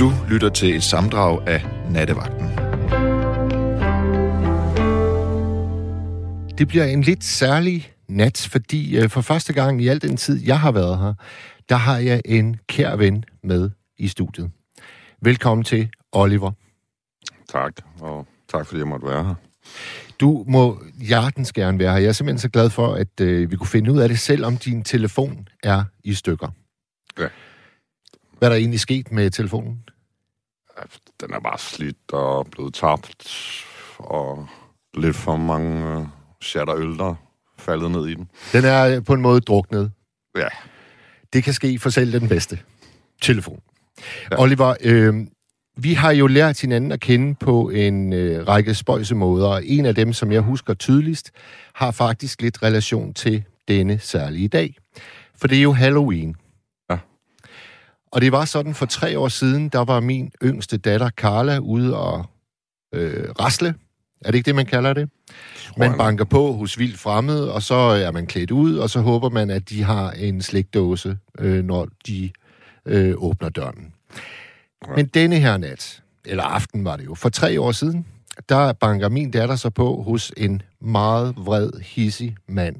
Du lytter til et samdrag af Nattevagten. Det bliver en lidt særlig nat, fordi øh, for første gang i al den tid, jeg har været her, der har jeg en kær ven med i studiet. Velkommen til, Oliver. Tak, og tak fordi jeg måtte være her. Du må hjertens gerne være her. Jeg er simpelthen så glad for, at øh, vi kunne finde ud af det, selv om din telefon er i stykker. Ja. Hvad er der egentlig sket med telefonen? Den er bare slidt og blevet tabt, og lidt for mange øh, shatter øl, der faldet ned i den. Den er øh, på en måde druknet. Ja, Det kan ske for selv den bedste. Telefon. Ja. Oliver, øh, vi har jo lært hinanden at kende på en øh, række spøjse måder, og en af dem, som jeg husker tydeligst, har faktisk lidt relation til denne særlige dag. For det er jo Halloween. Og det var sådan for tre år siden, der var min yngste datter, Carla, ude og øh, rasle. Er det ikke det, man kalder det? Man banker på hos vildt fremmed, og så er man klædt ud, og så håber man, at de har en slikdåse, øh, når de øh, åbner døren. Men denne her nat, eller aften var det jo, for tre år siden, der banker min datter så på hos en meget vred, hissig mand.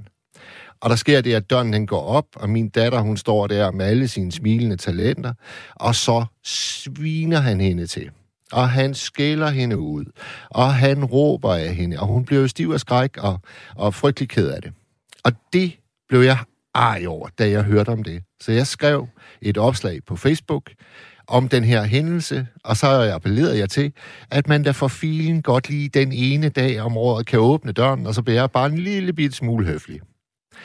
Og der sker det, at døren den går op, og min datter, hun står der med alle sine smilende talenter, og så sviner han hende til. Og han skælder hende ud, og han råber af hende, og hun bliver jo stiv af skræk og, og frygtelig ked af det. Og det blev jeg ej over, da jeg hørte om det. Så jeg skrev et opslag på Facebook om den her hændelse, og så appellerede jeg til, at man da for filen godt lige den ene dag om året kan åbne døren, og så bliver jeg bare en lille bit smule høflig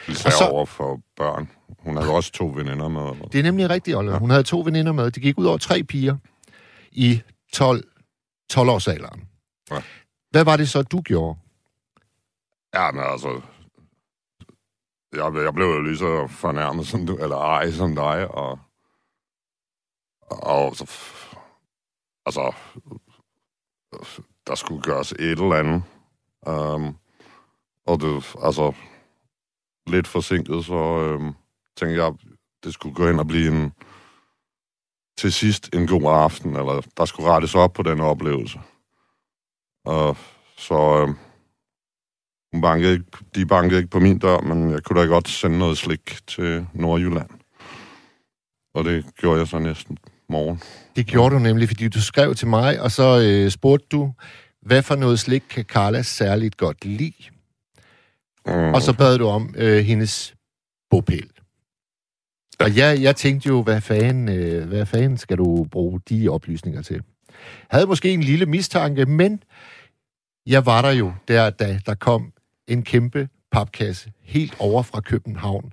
især Og så- over for børn. Hun havde også to veninder med. eller- Det er nemlig rigtigt, Oliver. Hun havde to veninder med. Det gik ud over tre piger i 12, 12-årsalderen. Ja. Hvad var det så, du gjorde? Ja, men altså... Jeg, jeg blev jo lige så fornærmet som du, eller ej som dig, og... Og så... Altså... Der skulle gøres et eller andet. Um, og det, altså... Lidt forsinket, så øh, tænkte jeg, det skulle gå hen og blive en... Til sidst en god aften, eller der skulle rettes op på den oplevelse. Og så... Øh, hun bankede ikke, de bankede ikke på min dør, men jeg kunne da godt sende noget slik til Nordjylland. Og det gjorde jeg så næsten morgen. Det gjorde du nemlig, fordi du skrev til mig, og så øh, spurgte du, hvad for noget slik kan Carla særligt godt lide? Mm. Og så bad du om øh, hendes bopæl. Og jeg, jeg tænkte jo, hvad fanden, øh, hvad fanden skal du bruge de oplysninger til? Havde måske en lille mistanke, men jeg var der jo der, da der kom en kæmpe papkasse helt over fra København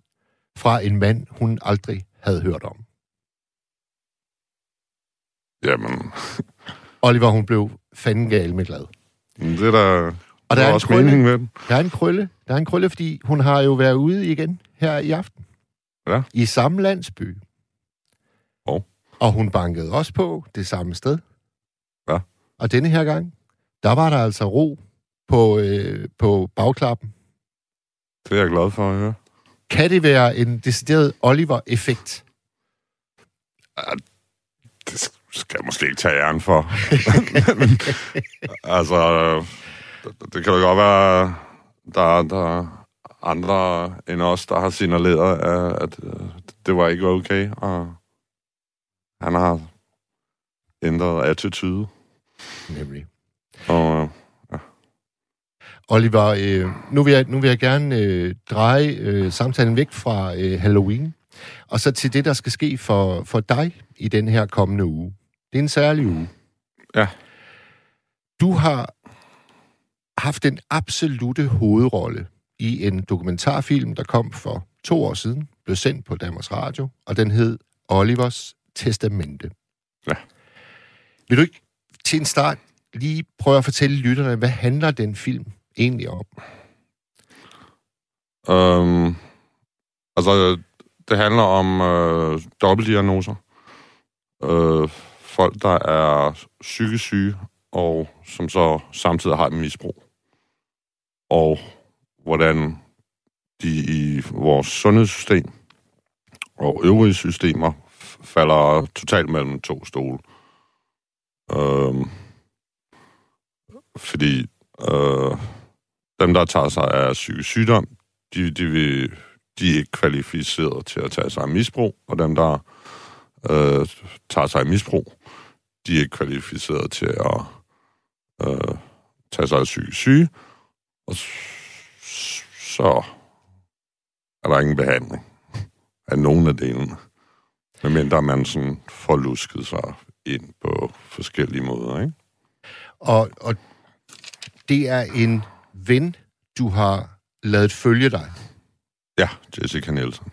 fra en mand, hun aldrig havde hørt om. Jamen, Oliver, hun blev fanden gal med glad. det er da... Og der er en også krølle. meningen med den. Der er en krølle. Der er en krølle, fordi hun har jo været ude igen her i aften. Ja. I samme landsby. Hov. Og hun bankede også på det samme sted. Ja. Og denne her gang, der var der altså ro på, øh, på bagklappen. Det er jeg glad for at høre. Kan det være en decideret Oliver-effekt? Det skal jeg måske ikke tage æren for. altså, det, kan jo godt være, der, der er andre end os, der har signaleret, at, at øh, det var ikke okay, og han har ændret attitude. Nemlig. Og Oliver, øh, nu, vil jeg, nu vil jeg gerne øh, dreje øh, samtalen væk fra øh, Halloween, og så til det, der skal ske for, for dig i den her kommende uge. Det er en særlig uge. Ja. Du har haft den absolute hovedrolle i en dokumentarfilm, der kom for to år siden, blev sendt på Danmarks Radio, og den hed Olivers Testamente. Ja. Vil du ikke til en start lige prøve at fortælle lytterne, hvad handler den film egentlig om? Øhm, altså, det handler om øh, dobbeltdiagnoser. Øh, folk, der er psykisk syge, og som så samtidig har et misbrug. Og hvordan de i vores sundhedssystem og øvrige systemer falder totalt mellem to stole. Øhm, fordi øh, dem, der tager sig af psykisk sygdom, de, de, vil, de er ikke kvalificeret til at tage sig af misbrug, og dem, der øh, tager sig af misbrug, de er ikke kvalificeret til at øh, tage sig af psykisk syge, og så er der ingen behandling af nogen af delene. Medmindre man sådan får lusket sig ind på forskellige måder, ikke? Og, og det er en ven, du har lavet følge dig. Ja, Jessica Nielsen.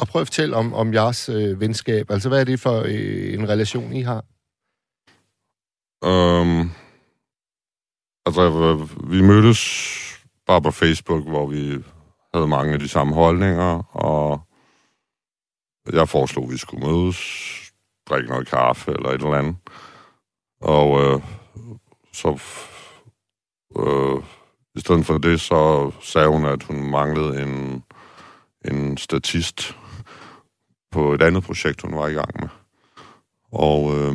Og prøv at fortælle om, om jeres øh, venskab. Altså, hvad er det for øh, en relation, I har? Um, altså, vi mødtes bare på Facebook, hvor vi havde mange af de samme holdninger, og jeg foreslog, at vi skulle mødes, drikke noget kaffe eller et eller andet. Og øh, så øh, i stedet for det, så sagde hun, at hun manglede en, en statist på et andet projekt, hun var i gang med. Og øh,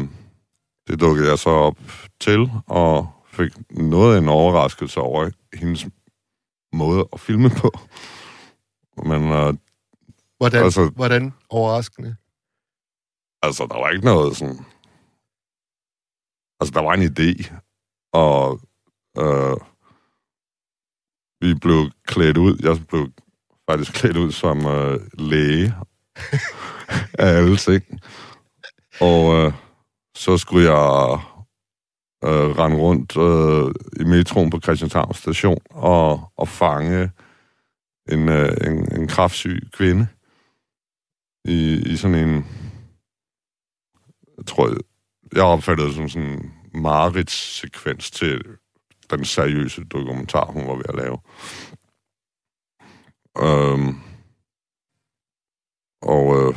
det dukkede jeg så op til, og fik noget af en overraskelse over hendes måde at filme på. Men øh, hvordan, altså, hvordan overraskende? Altså, der var ikke noget sådan... Altså, der var en idé, og øh, vi blev klædt ud. Jeg blev faktisk klædt ud som øh, læge af alle ting. Og øh, så skulle jeg øh, rende rundt øh, i metroen på Christianshavn station og, og fange en, øh, en, en kraftsyg kvinde i, i sådan en... Jeg tror, jeg, jeg opfattede det som sådan en mareridssekvens til den seriøse dokumentar, hun var ved at lave. Øhm, og øh,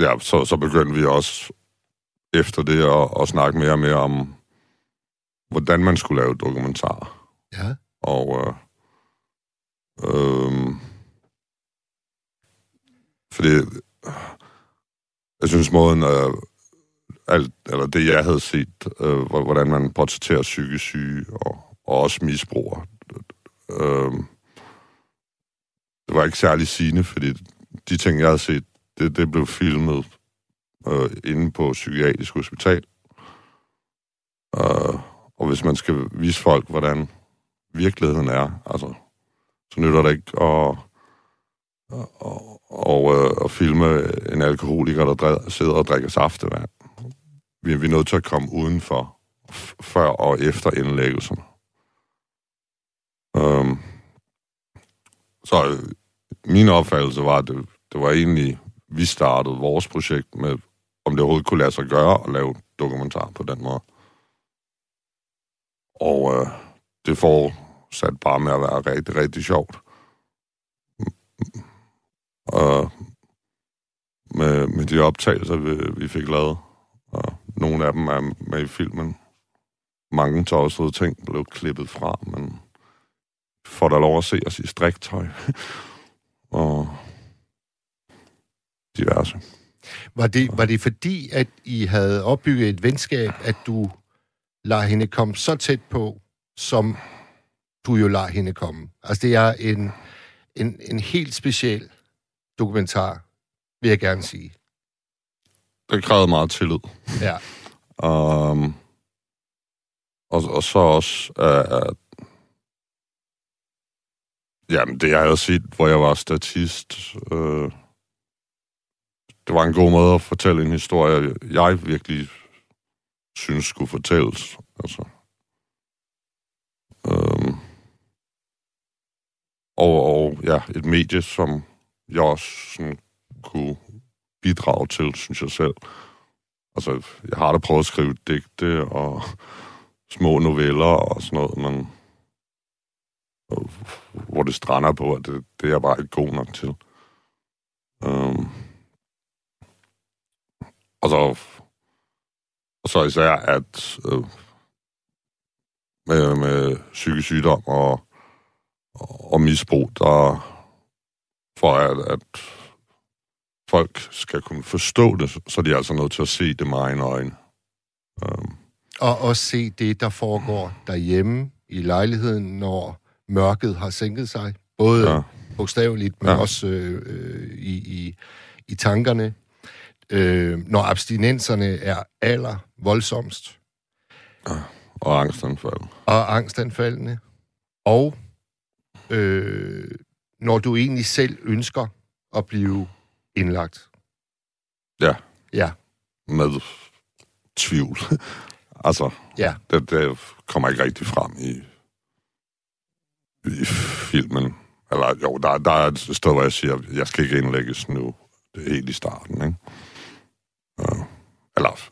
ja, så, så begyndte vi også efter det at, at snakke mere og mere om, hvordan man skulle lave dokumentar. Ja. Og øh, øh, fordi jeg synes måden, øh, alt, eller det jeg havde set, øh, hvordan man portrætterer psykisk syge og, og også misbruger, øh, det var ikke særlig sigende, fordi de ting, jeg havde set, det, det blev filmet øh, inde på psykiatrisk hospital. Øh, og hvis man skal vise folk, hvordan virkeligheden er, altså, så nytter det ikke at, at, og, øh, at filme en alkoholiker, der dred, sidder og drikker saftevand. Vi, vi er nødt til at komme udenfor, før og efter indlæggelsen. Øhm, så øh, min opfattelse var, at det, det var egentlig, vi startede vores projekt med om det overhovedet kunne lade sig gøre at lave dokumentar på den måde. Og øh, det fortsat bare med at være rigtig, rigtig sjovt. Og med, med de optagelser, vi, vi fik lavet, og nogle af dem er med i filmen. Mange tossede ting blev klippet fra, men får der lov at se os i striktøj. og diverse. Var det, var det fordi, at I havde opbygget et venskab, at du lader hende komme så tæt på, som du jo lader hende komme? Altså, det er en, en, en helt speciel dokumentar, vil jeg gerne sige. Det krævede meget tillid. Ja. Um, og, og så også, uh, jamen det jeg havde set, hvor jeg var statist, uh, det var en god måde at fortælle en historie, jeg virkelig synes skulle fortælles. Altså. Øhm. Og, og ja, et medie, som jeg også sådan, kunne bidrage til, synes jeg selv. Altså, jeg har da prøvet at skrive digte og små noveller og sådan noget, men øh, hvor det strander på, at det, det er jeg bare ikke god nok til. Øhm og så, og så især, at øh, med, med psykisk sygdom og, og misbrug, der for at, at folk skal kunne forstå det, så de er altså nødt til at se det med egne øjne. Øhm, Og også se det, der foregår derhjemme i lejligheden, når mørket har sænket sig. Både Ja. bogstaveligt, men ja. også øh, øh, i, i, i tankerne. Øh, når abstinenserne er aller voldsomst, og angstanfald. og angstanfaldende, og øh, når du egentlig selv ønsker at blive indlagt. Ja, Ja, med tvivl. altså, ja. det, det kommer ikke rigtig frem i, i filmen. Eller jo, der, der er et sted, hvor jeg siger, jeg skal ikke indlægges nu. Det er helt i starten, ikke? Uh, eller,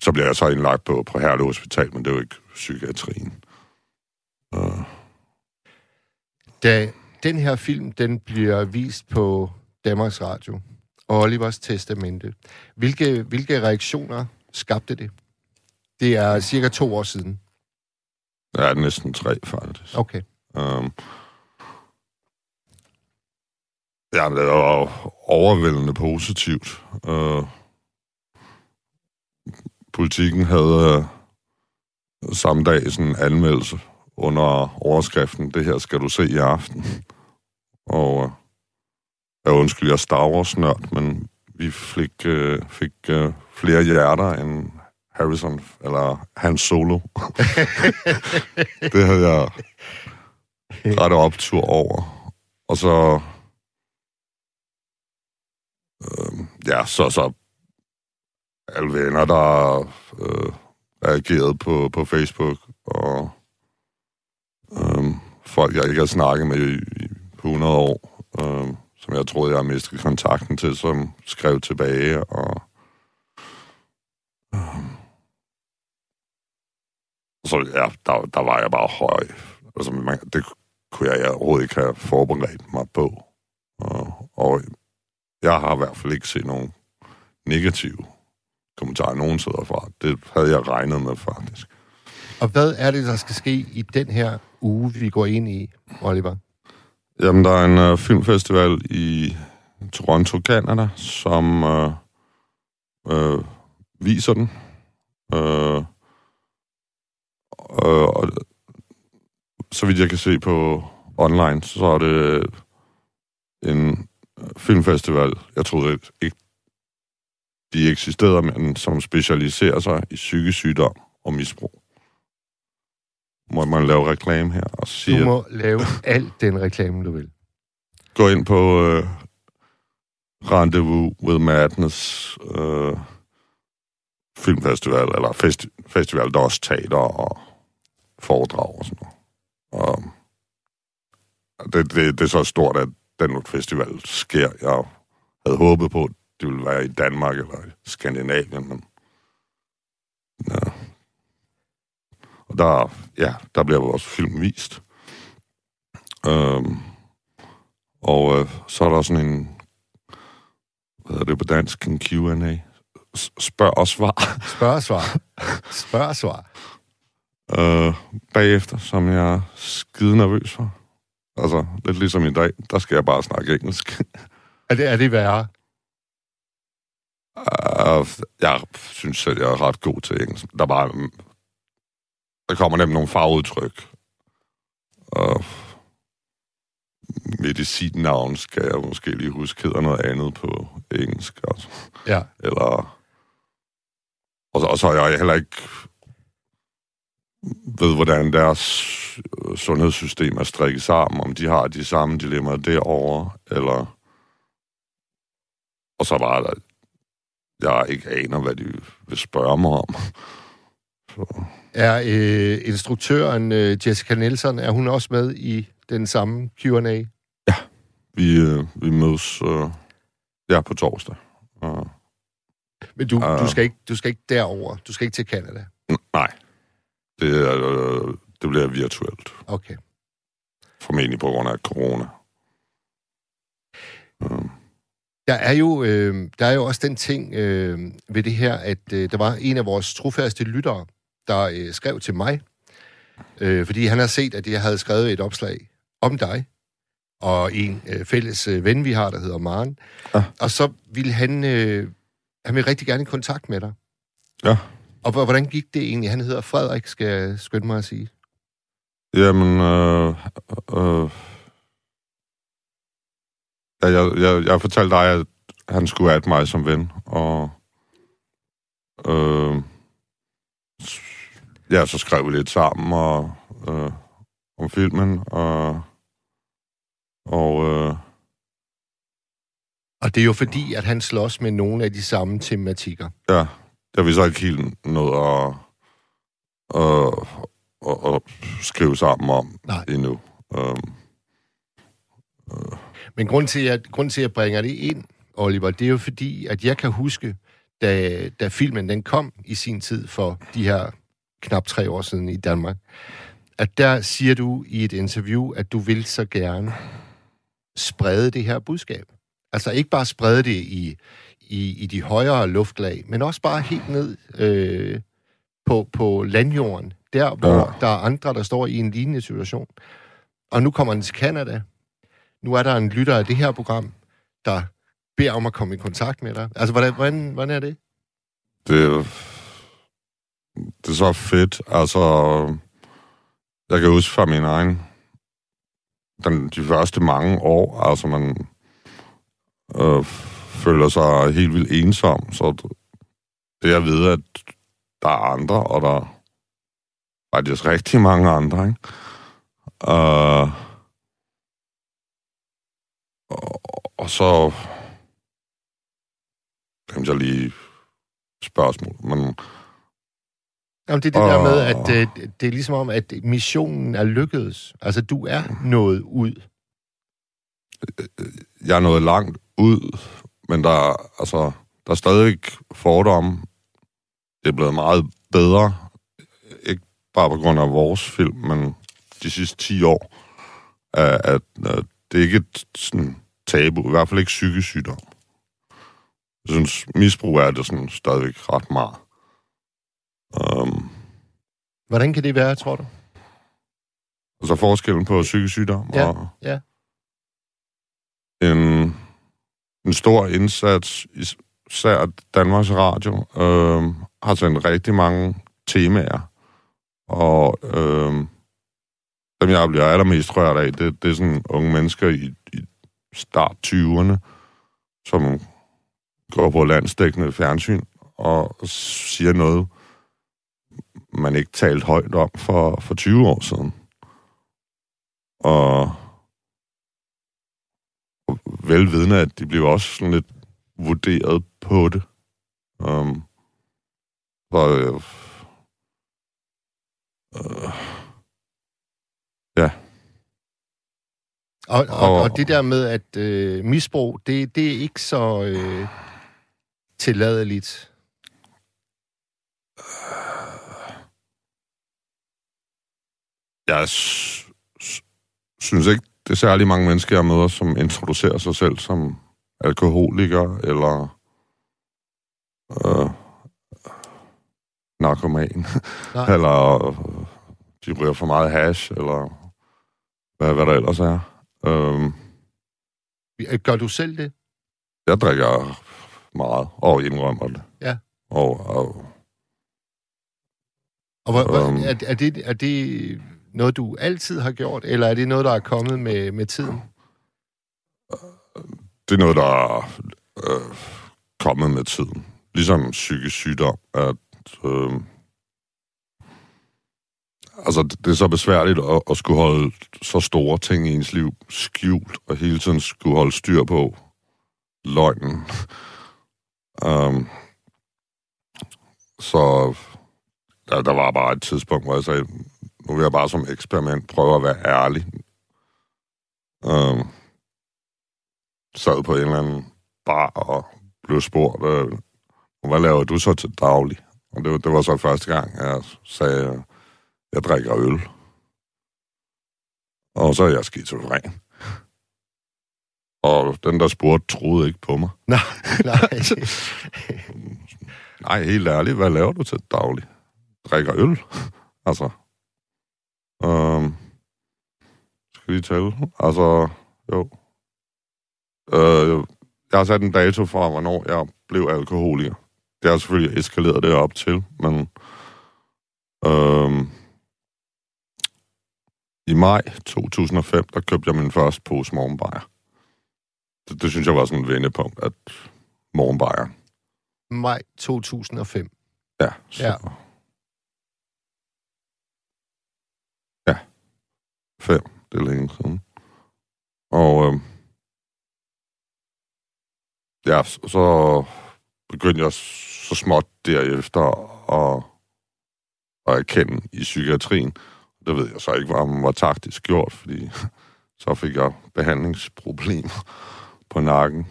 så bliver jeg så indlagt på, på Herlev Hospital, men det er jo ikke psykiatrien. Uh, Da den her film, den bliver vist på Danmarks Radio, og Olivers Testamente, hvilke, hvilke reaktioner skabte det? Det er cirka to år siden. er næsten tre, faktisk. Okay. Um, ja, det var overvældende positivt. Uh, politikken havde uh, samme dag sådan en anmeldelse under overskriften, det her skal du se i aften. Og uh, jeg undskyld, jeg er Star Wars nørd, men vi fik, uh, fik uh, flere hjerter end Harrison, eller Han Solo. det havde jeg ret optur over. Og så... Øh, ja, så, så alle venner, der øh, reagerede på, på Facebook, og øh, folk, jeg ikke har snakket med i, i 100 år, øh, som jeg troede, jeg havde mistet kontakten til, som skrev tilbage, og øh, så ja, der, der var jeg bare høj. Altså, man, det kunne jeg overhovedet ikke have forberedt mig på. Og, og jeg har i hvert fald ikke set nogen negative kommentarer nogen steder fra. Det havde jeg regnet med, faktisk. Og hvad er det, der skal ske i den her uge, vi går ind i, Oliver? Jamen, der er en uh, filmfestival i Toronto, Canada, som uh, uh, viser den. Uh, uh, og så vidt jeg kan se på online, så er det en filmfestival, jeg troede ikke, de eksisterede, men som specialiserer sig i psykisk sygdom og misbrug. Må man lave reklame her og sige, Du må lave al den reklame, du vil. gå ind på uh, Rendezvous with Madness uh, filmfestival, eller festi- festival, der er også teater og foredrag og sådan noget. Og det, det, det er så stort, at den festival sker. Jeg havde håbet på, at det ville være i Danmark eller Skandinavien, men ja. Og der, ja, der bliver vores film vist. Øhm, og øh, så er der sådan en, hvad hedder det på dansk, en Q&A. Spørg og svar. Spørg og svar. Spørg og svar. øh, bagefter, som jeg er skide nervøs for. Altså, lidt ligesom i dag, der skal jeg bare snakke engelsk. Er det, er det værre? Uh, jeg synes selv, jeg er ret god til engelsk. Der, bare, der kommer nemlig nogle farveudtryk. Og medicinnavn skal jeg måske lige huske, hedder noget andet på engelsk. Altså. Ja. Eller... Og så, og så er jeg heller ikke ved, hvordan deres sundhedssystem er strikket sammen, om de har de samme dilemmaer derovre, eller... Og så bare, der, jeg ikke aner, hvad de vil spørge mig om. Så, Er øh, instruktøren øh, Jessica Nielsen, er hun også med i den samme Q&A? vi, øh, vi mødes øh, ja, på torsdag. Uh, Men du, Ah. du, skal ikke, du skal ikke derover. Du skal ikke til Canada. nej, det, er, øh, det bliver virtuelt. Okay. Formentlig på grund af corona. Uh, Der er jo, øh, der er jo også den ting øh, ved det her, at øh, der var en af vores trofaste lyttere, der øh, skrev til mig, øh, fordi han har set, at jeg havde skrevet et opslag om dig, og en øh, fælles øh, ven, vi har, der hedder Maren. Ja. Og så ville han, øh, han vil rigtig gerne i kontakt med dig. Ja. Og hvor- hvordan gik det egentlig? Han hedder Frederik, skal jeg skynde mig at sige. Jamen, øh, øh, jeg, jeg, jeg fortalte dig, at han skulle have mig som ven, og øh, ja, så skrev vi lidt sammen og, øh, om filmen, og, og øh, Og det er jo fordi, at han slås med nogle af de samme tematikker. ja, jeg vil så ikke helt noget at, at, at, at skrive sammen om Nej. endnu. Øh, Men grund til, at, grund til, at jeg bringer det ind, Oliver, det er jo fordi, at jeg kan huske, da, da filmen den kom i sin tid for de her knap tre år siden i Danmark, at der siger du i et interview, at du vil så gerne sprede det her budskab. Altså ikke bare sprede det i, i, i de højere luftlag, men også bare helt ned øh, på, på landjorden, der hvor Ja. der er andre, der står i en lignende situation. Og nu kommer den til Canada. Nu er der en lytter af det her program, der beder om at komme i kontakt med dig. Altså, hvordan, hvordan, hvordan er det? det, det er så fedt. Altså, jeg kan huske fra min egen, den, de første mange år, altså man øh, føler sig helt vildt ensom, så det jeg ved, at der er andre, og der er faktisk rigtig mange andre, ikke? Øh, og, og så glemte jeg lige spørgsmål, men Jamen, det er det der med, at øh, det er ligesom om, at missionen er lykkedes. Altså, du er nået ud. jeg er nået langt ud, men der, er- altså, der er stadig fordomme. Det er blevet meget bedre. Ikke bare på grund af vores film, men de sidste 10 år. At, at, at det er ikke et sådan, tabu, i hvert fald ikke psykisk sygdom. Jeg synes, misbrug er det sådan stadigvæk ret meget. Um, Hvordan kan det være, tror du? altså forskellen på psykisk sygdom Ja, og ja. en, en stor indsats, især Danmarks Radio, øh, har sendt rigtig mange temaer, og øh, dem, jeg bliver allermest rørt af, det, det er sådan unge mennesker i, i start 20'erne, som går på landsdækkende fjernsyn og siger noget, man ikke talt højt om for, for 20 år siden. Og, og velvidende, at de bliver også sådan lidt vurderet på det. Um, for, øh, øh, Og, og, Og- og det der med, at øh, misbrug, det, det er ikke så øh, tilladeligt. jeg synes ikke, det er særlig mange mennesker, jeg møder, som introducerer sig selv som alkoholiker eller øh, narkoman, eller øh, de ryger for meget hash, eller hvad, hvad der ellers er. Øh, Gør du selv det? jeg drikker meget, og indrømmer det. Ja. Og, og Og hvor, Øhm. er, er, det, er det noget, du altid har gjort, eller er det noget, der er kommet med, med tiden? det er noget, der er øh, kommet med tiden. Ligesom psykisk sygdom, at øh, altså, det er så besværligt at, at skulle holde så store ting i ens liv skjult, og hele tiden skulle holde styr på løgnen. um, så der, der var bare et tidspunkt, hvor jeg sagde, nu vil jeg bare som eksperiment prøve at være ærlig. Um, sad på en eller anden bar og blev spurgt, øh, hvad laver du så til daglig? Og det, var- det var så første gang, jeg sagde, jeg drikker øl. Og så er jeg skizofren. Og den, der spurgte, troede ikke på mig. Nej, nej. Nej, helt ærligt, hvad laver du til daglig? Drikker øl? altså. Øhm, skal vi tælle? Altså, jo. Øh, jeg har sat en dato for, hvornår jeg blev alkoholiker. det har selvfølgelig eskaleret det op til, men øhm, i maj 2005, der købte jeg min første pose morgenbajer. Det, det synes jeg var sådan et vendepunkt, at morgenbajer. Maj 2005. Ja, så, Ja. ja. Fem, det er længe siden. Og øhm, ja, så, så begyndte jeg så småt derefter at, at erkende i psykiatrien. Det ved jeg så ikke, hvad var taktisk gjort, fordi så fik jeg behandlingsproblemer på nakken.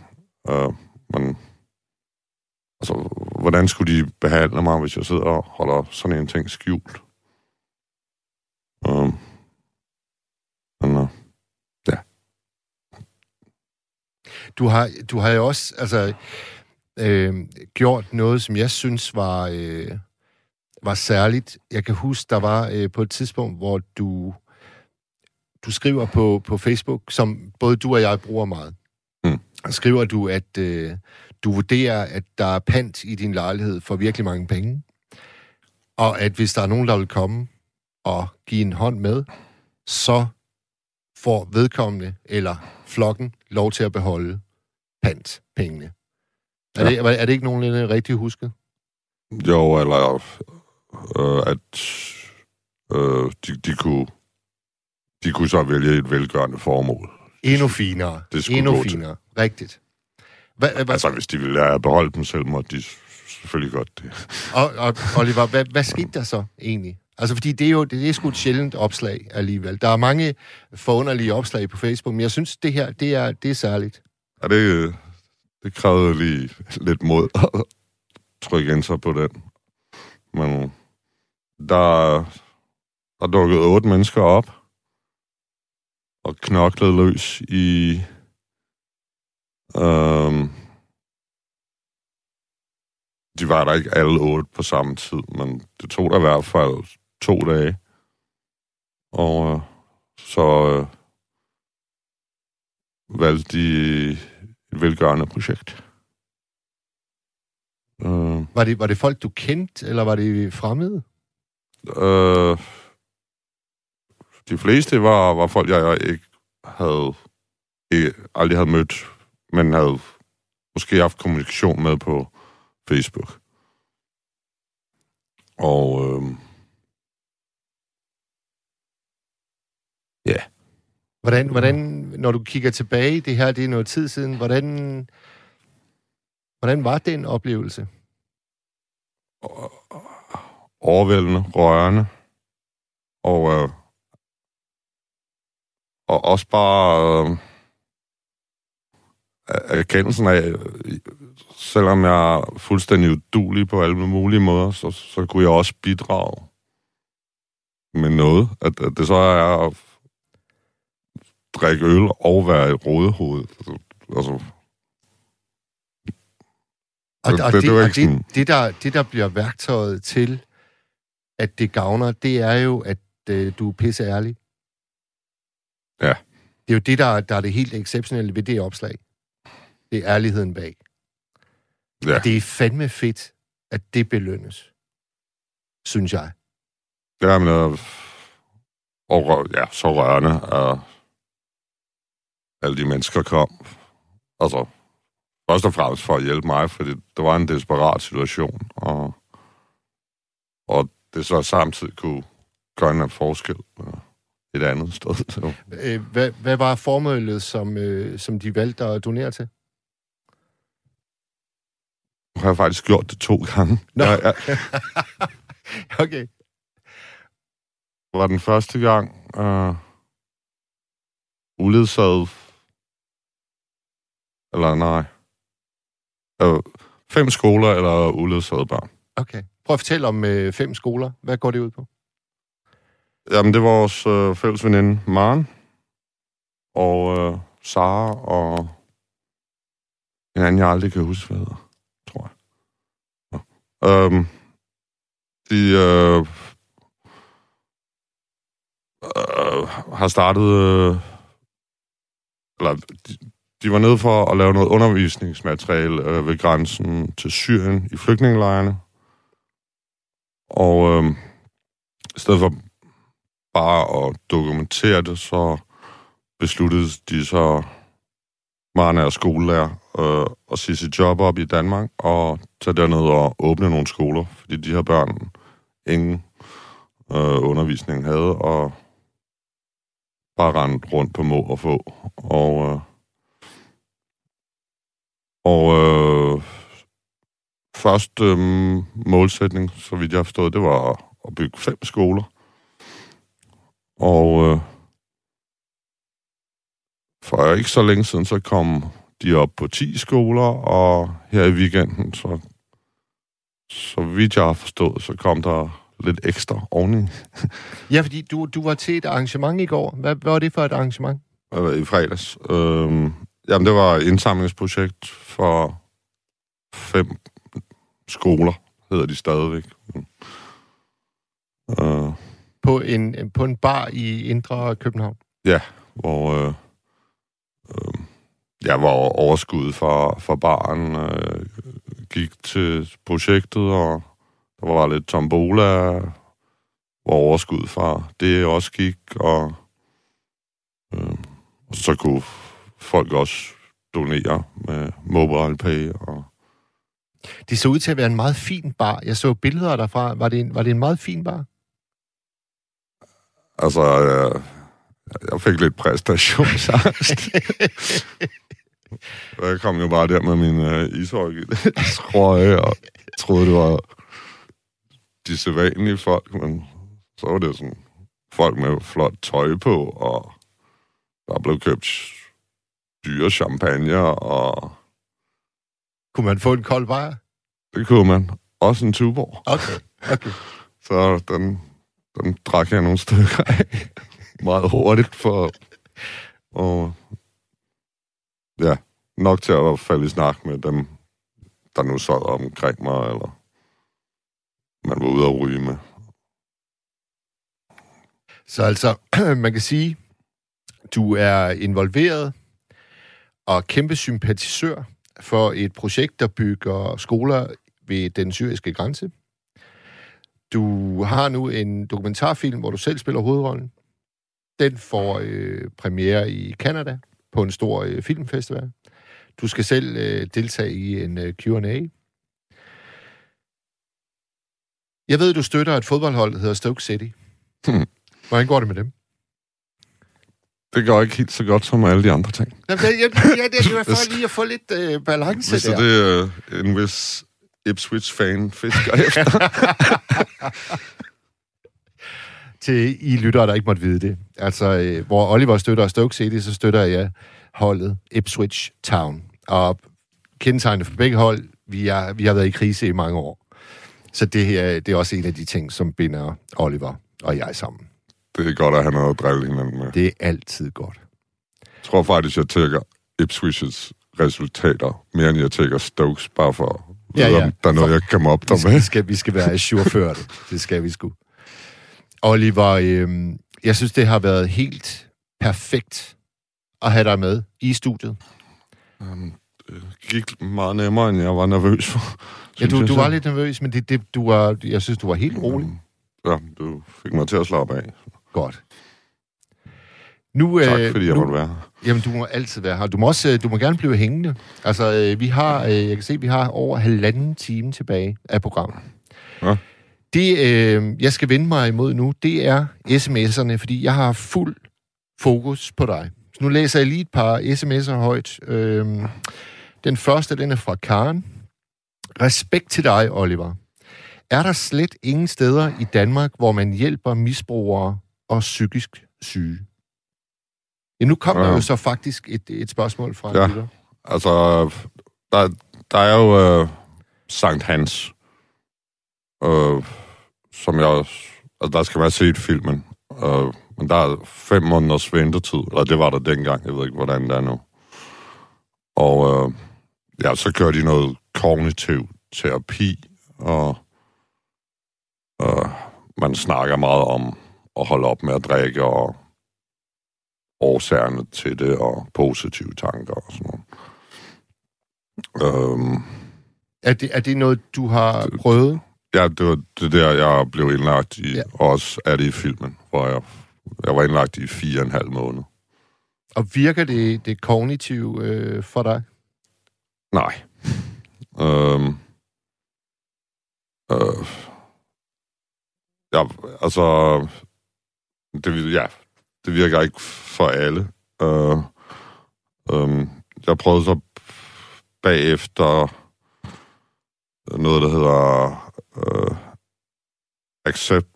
Øh, men altså, hvordan skulle de behandle mig, hvis jeg sidder og holder sådan en ting skjult? Øh, men, uh, Du har, du har jo også altså, øh, gjort noget, som jeg synes var, øh, var særligt. Jeg kan huske, der var øh, på et tidspunkt, hvor du, du skriver på, på Facebook, som både du og jeg bruger meget. Mm. Skriver du, at øh, du vurderer, at der er pant i din lejlighed for virkelig mange penge. Og at hvis der er nogen, der vil komme og give en hånd med, så får vedkommende eller flokken lov til at beholde pant pengene. Er, Ja. det, er det ikke nogenlunde rigtigt husket? jo, eller øh, at øh, de, de, kunne, de kunne så vælge et velgørende formål. Endnu finere. Det skulle Endnu gå til. finere. Rigtigt. Hva, hva, Altså, hvis de ville have beholdt dem selv, måtte de selvfølgelig godt det. og, og, Oliver, hvad, hvad skete der så egentlig? Altså, fordi det er jo det er sgu et sjældent opslag alligevel. Der er mange forunderlige opslag på Facebook, men jeg synes, det her, det er, det er særligt. Og det, det krævede lige lidt mod at trykke ind sig på den. Men der, der dukkede otte mennesker op og knoklede løs i øhm, de var der ikke alle otte på samme tid, men det tog der i hvert fald to dage. Og øh, så øh, valgte de et velgørende projekt. Øh, Var det, var det folk, du kendte, eller var det fremmede? Øh, de fleste var, var folk, jeg ikke havde ikke, aldrig havde mødt, men havde måske haft kommunikation med på Facebook. Og øh, Hvordan, hvordan, når du kigger tilbage, det her det er noget tid siden, hvordan, hvordan var den oplevelse? Overvældende, rørende, og, øh, og også bare øh, erkendelsen af, øh, selvom jeg er fuldstændig udulig på alle mulige måder, så, så kunne jeg også bidrage med noget. At, at det så er at drikke øl og være et rådehoved. Altså, Og, Det- og, det- det, og det, det, der, det, der bliver værktøjet til, at det gavner, det er jo, at øh, du er pisse ærlig. Ja. Det er jo det, der, der er det helt exceptionelle ved det opslag. Det er ærligheden bag. Ja. Og det er fandme fedt, at det belønnes. Synes jeg. Ja, men, øh, og ja, så rørende, at alle de mennesker kom. Altså, først og fremmest for at hjælpe mig, fordi det var en desperat situation, og, og det så samtidig kunne gøre en forskel et andet sted. Så, Øh, hvad, hvad var formålet, som, øh, som de valgte at donere til? nu har jeg faktisk gjort det to gange. Nå. Jeg, jeg, okay. var den første gang øh, uledsaget, eller nej, øh, fem skoler eller uledsagede børn. okay. Prøv at fortælle om øh, fem skoler. Hvad går det ud på? Jamen, det var vores øh, fælles veninde, Maren, og øh, Sara, og en anden, jeg aldrig kan huske, hvad hedder, tror jeg. Nå. Øhm, de øh, øh, har startet, øh, eller de, de var nede for at lave noget undervisningsmateriale øh, ved grænsen til Syrien i flygtningelejrene. Og øh, i stedet for bare at dokumentere det, så besluttede de så meget af skolelærer øh, at sige sit job op i Danmark og tage derned og åbne nogle skoler, fordi de her børn ingen øh, undervisning havde, og bare rendt rundt på må og få. Og, øh, og øh, første øh, målsætning, så vidt jeg har forstået, det var at bygge fem skoler. Og øh, for ikke så længe siden, så kom de op på 10 skoler, og her i weekenden, så, så vidt jeg har forstået, så kom der lidt ekstra oveni. Ja, fordi du, du var til et arrangement i går. Hvad, hvad var det for et arrangement? I fredags. Øh, jamen, det var et indsamlingsprojekt for fem skoler, hedder de stadigvæk. Øh, På en, på en bar i Indre København. Ja, hvor, øh, øh, ja, hvor overskuddet fra, fra baren øh, gik til projektet, og der var lidt tombola, hvor overskuddet fra det også gik, og, øh, og så kunne folk også donere med mobile pay. Og, Det så ud til at være en meget fin bar. Jeg så billeder derfra. Var det en, var det en meget fin bar? altså, øh, jeg fik lidt præstationsangst. Jeg kom jo bare der med min øh, ishockey-trøje, og troede, det var de sædvanlige folk, men så var det sådan folk med flot tøj på, og der blev købt dyre champagne, og Kunne man få en kold bajer? det kunne man. Også en Tuborg. Okay, okay. Så den, den drak jeg nogle stykker af meget hurtigt for og ja, nok til at falde i snak med dem, der nu sad omkring mig, eller man var ude at ryge med. Så altså, man kan sige, du er involveret og kæmpe sympatisør for et projekt, der bygger skoler ved den syriske grænse. Du har nu en dokumentarfilm, hvor du selv spiller hovedrollen. Den får øh, premiere i Canada på en stor øh, filmfestival. Du skal selv øh, deltage i en øh, Q&A. Jeg ved, du støtter et fodboldhold, der hedder Stoke City. Hmm. Hvordan går det med dem? Det går ikke helt så godt som alle de andre ting. Jamen, jeg, jeg, jeg, jeg, det var for lige at få lidt øh, balance Hvis der. det er øh, en vis Ipswich-fan fisker efter. Til I lyttere, der ikke måtte vide det. Altså, øh, hvor Oliver støtter Stoke City, så støtter jeg holdet Ipswich Town. Og kendetegnet for begge hold, vi, er, vi har været i krise i mange år. Så det her det er også en af de ting, som binder Oliver og jeg sammen. Det er godt at have noget at drille hinanden med. Det er altid godt. Jeg tror faktisk, jeg tækker Ipswich's resultater, mere end jeg tækker Stokes, bare for at Ja, vide, ja. om der er noget, jeg kan op Vi der skal, med. vi skal, vi skal være ajourførte. Det skal vi sgu. Oliver, øh, jeg synes, det har været helt perfekt at have dig med i studiet. Um, det gik meget nemmere, end jeg var nervøs for. Ja, du, du var lidt nervøs, men det, det, du var, jeg synes, du var helt rolig. Ja, du fik mig til at slappe af. Godt. Nu, Tak, øh, fordi jeg nu, måtte være. Jamen, du må altid være her. Du må, også, øh, du må gerne blive hængende. Altså, øh, vi har, øh, jeg kan se, vi har over halvanden time tilbage af programmet. Ja. Det, øh, jeg skal vende mig imod nu, det er sms'erne, fordi jeg har fuld fokus på dig. Så nu læser jeg lige et par sms'er højt. Øh, den første, den er fra Karen. Respekt til dig, Oliver. Er der slet ingen steder i Danmark, hvor man hjælper misbrugere og psykisk syge? Ja, nu kom ja. der jo så faktisk et, et spørgsmål fra Ja. lytter. Altså, der, der er jo øh, Sankt Hans, øh, som jeg... Altså, der skal være set filmen. Øh, men der er fem måneders ventetid, eller det var der dengang, jeg ved ikke, hvordan det er nu. Og øh, ja, så kører de noget kognitiv terapi, og øh, man snakker meget om at holde op med at drikke, og, årsagerne til det, og positive tanker og sådan noget. Øhm, Er det, er det noget, du har prøvet? ja, det var det der, jeg blev indlagt i, Ja. også er det i filmen, hvor jeg, jeg var indlagt i fire og en halv måned. Og virker det, det kognitive øh, for dig? Nej. Øhm, øh, ja, altså, det, ja, det virker ikke for alle. Øh, øh, jeg prøvede så bagefter noget, der hedder øh, accept,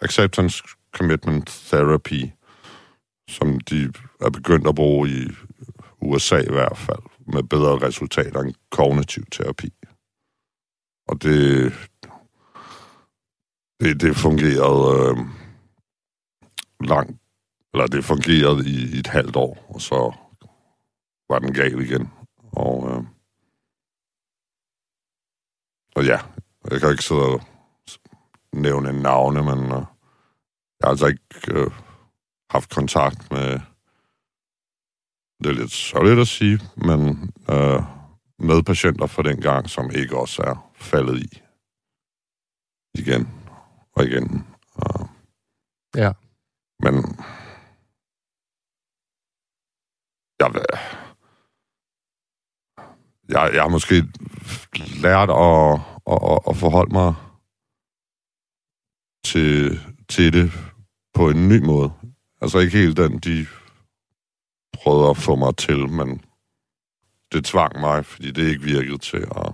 Acceptance Commitment Therapy, som de er begyndt at bruge i USA i hvert fald, med bedre resultater end kognitiv terapi. Og det, det, det fungerede øh, lang, eller det fungerede i, i et halvt år, og så var den gal igen. Og, øh, og ja, jeg kan ikke sidde og nævne navne, men øh, jeg har altså ikke øh, haft kontakt med det er lidt sørgeligt at sige, men øh, med patienter fra den gang, som ikke også er faldet i igen og igen. Og... Ja. Men jeg, jeg, jeg har måske lært at, at, at, at forholde mig til, til det på en ny måde. Altså ikke helt den, de prøvede at få mig til, men det tvang mig, fordi det ikke virkede til at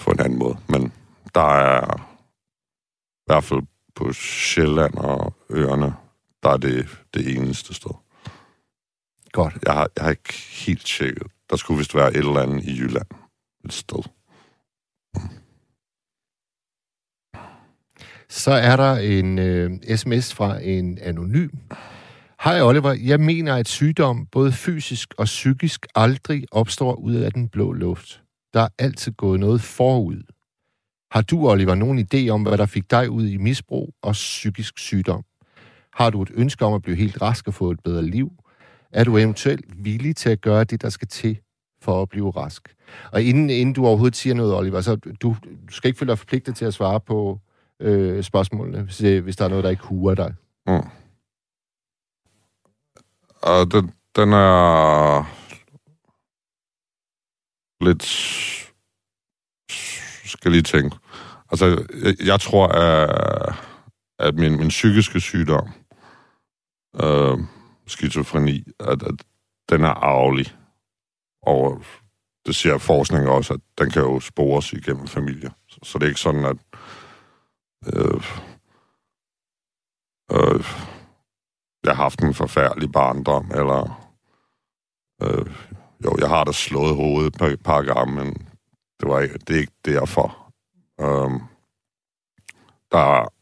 få en anden måde. Men der er i hvert fald på Sjælland og øerne, der er det det eneste sted. Godt. Jeg har, jeg har ikke helt tjekket. Der skulle vist være et eller andet i Jylland. Et sted. Så er der en øh, sms fra en anonym. Hej Oliver, jeg mener, at sygdom, både fysisk og psykisk, aldrig opstår ud af den blå luft. Der er altid gået noget forud. Har du, Oliver, nogen idé om, hvad der fik dig ud i misbrug og psykisk sygdom? Har du et ønske om at blive helt rask og få et bedre liv? Er du eventuelt villig til at gøre det, der skal til for at blive rask? Og inden, inden du overhovedet siger noget, Oliver, så du, du skal ikke føle dig forpligtet til at svare på øh, spørgsmålene, hvis, øh, hvis der er noget, der ikke huer dig. Mm. Og den, den er lidt... Skal lige tænke. Altså, jeg, jeg tror, at, at min, min psykiske sygdom, øh, skizofreni, at, at den er arvelig. Og det siger forskning også, at den kan jo spores igennem familie. Så, så det er ikke sådan, at... Øh, øh, jeg har haft en forfærdelig barndom, eller... Øh, jo, jeg har da slået hovedet et par, par gange, men det, var det er ikke derfor. Øhm, der,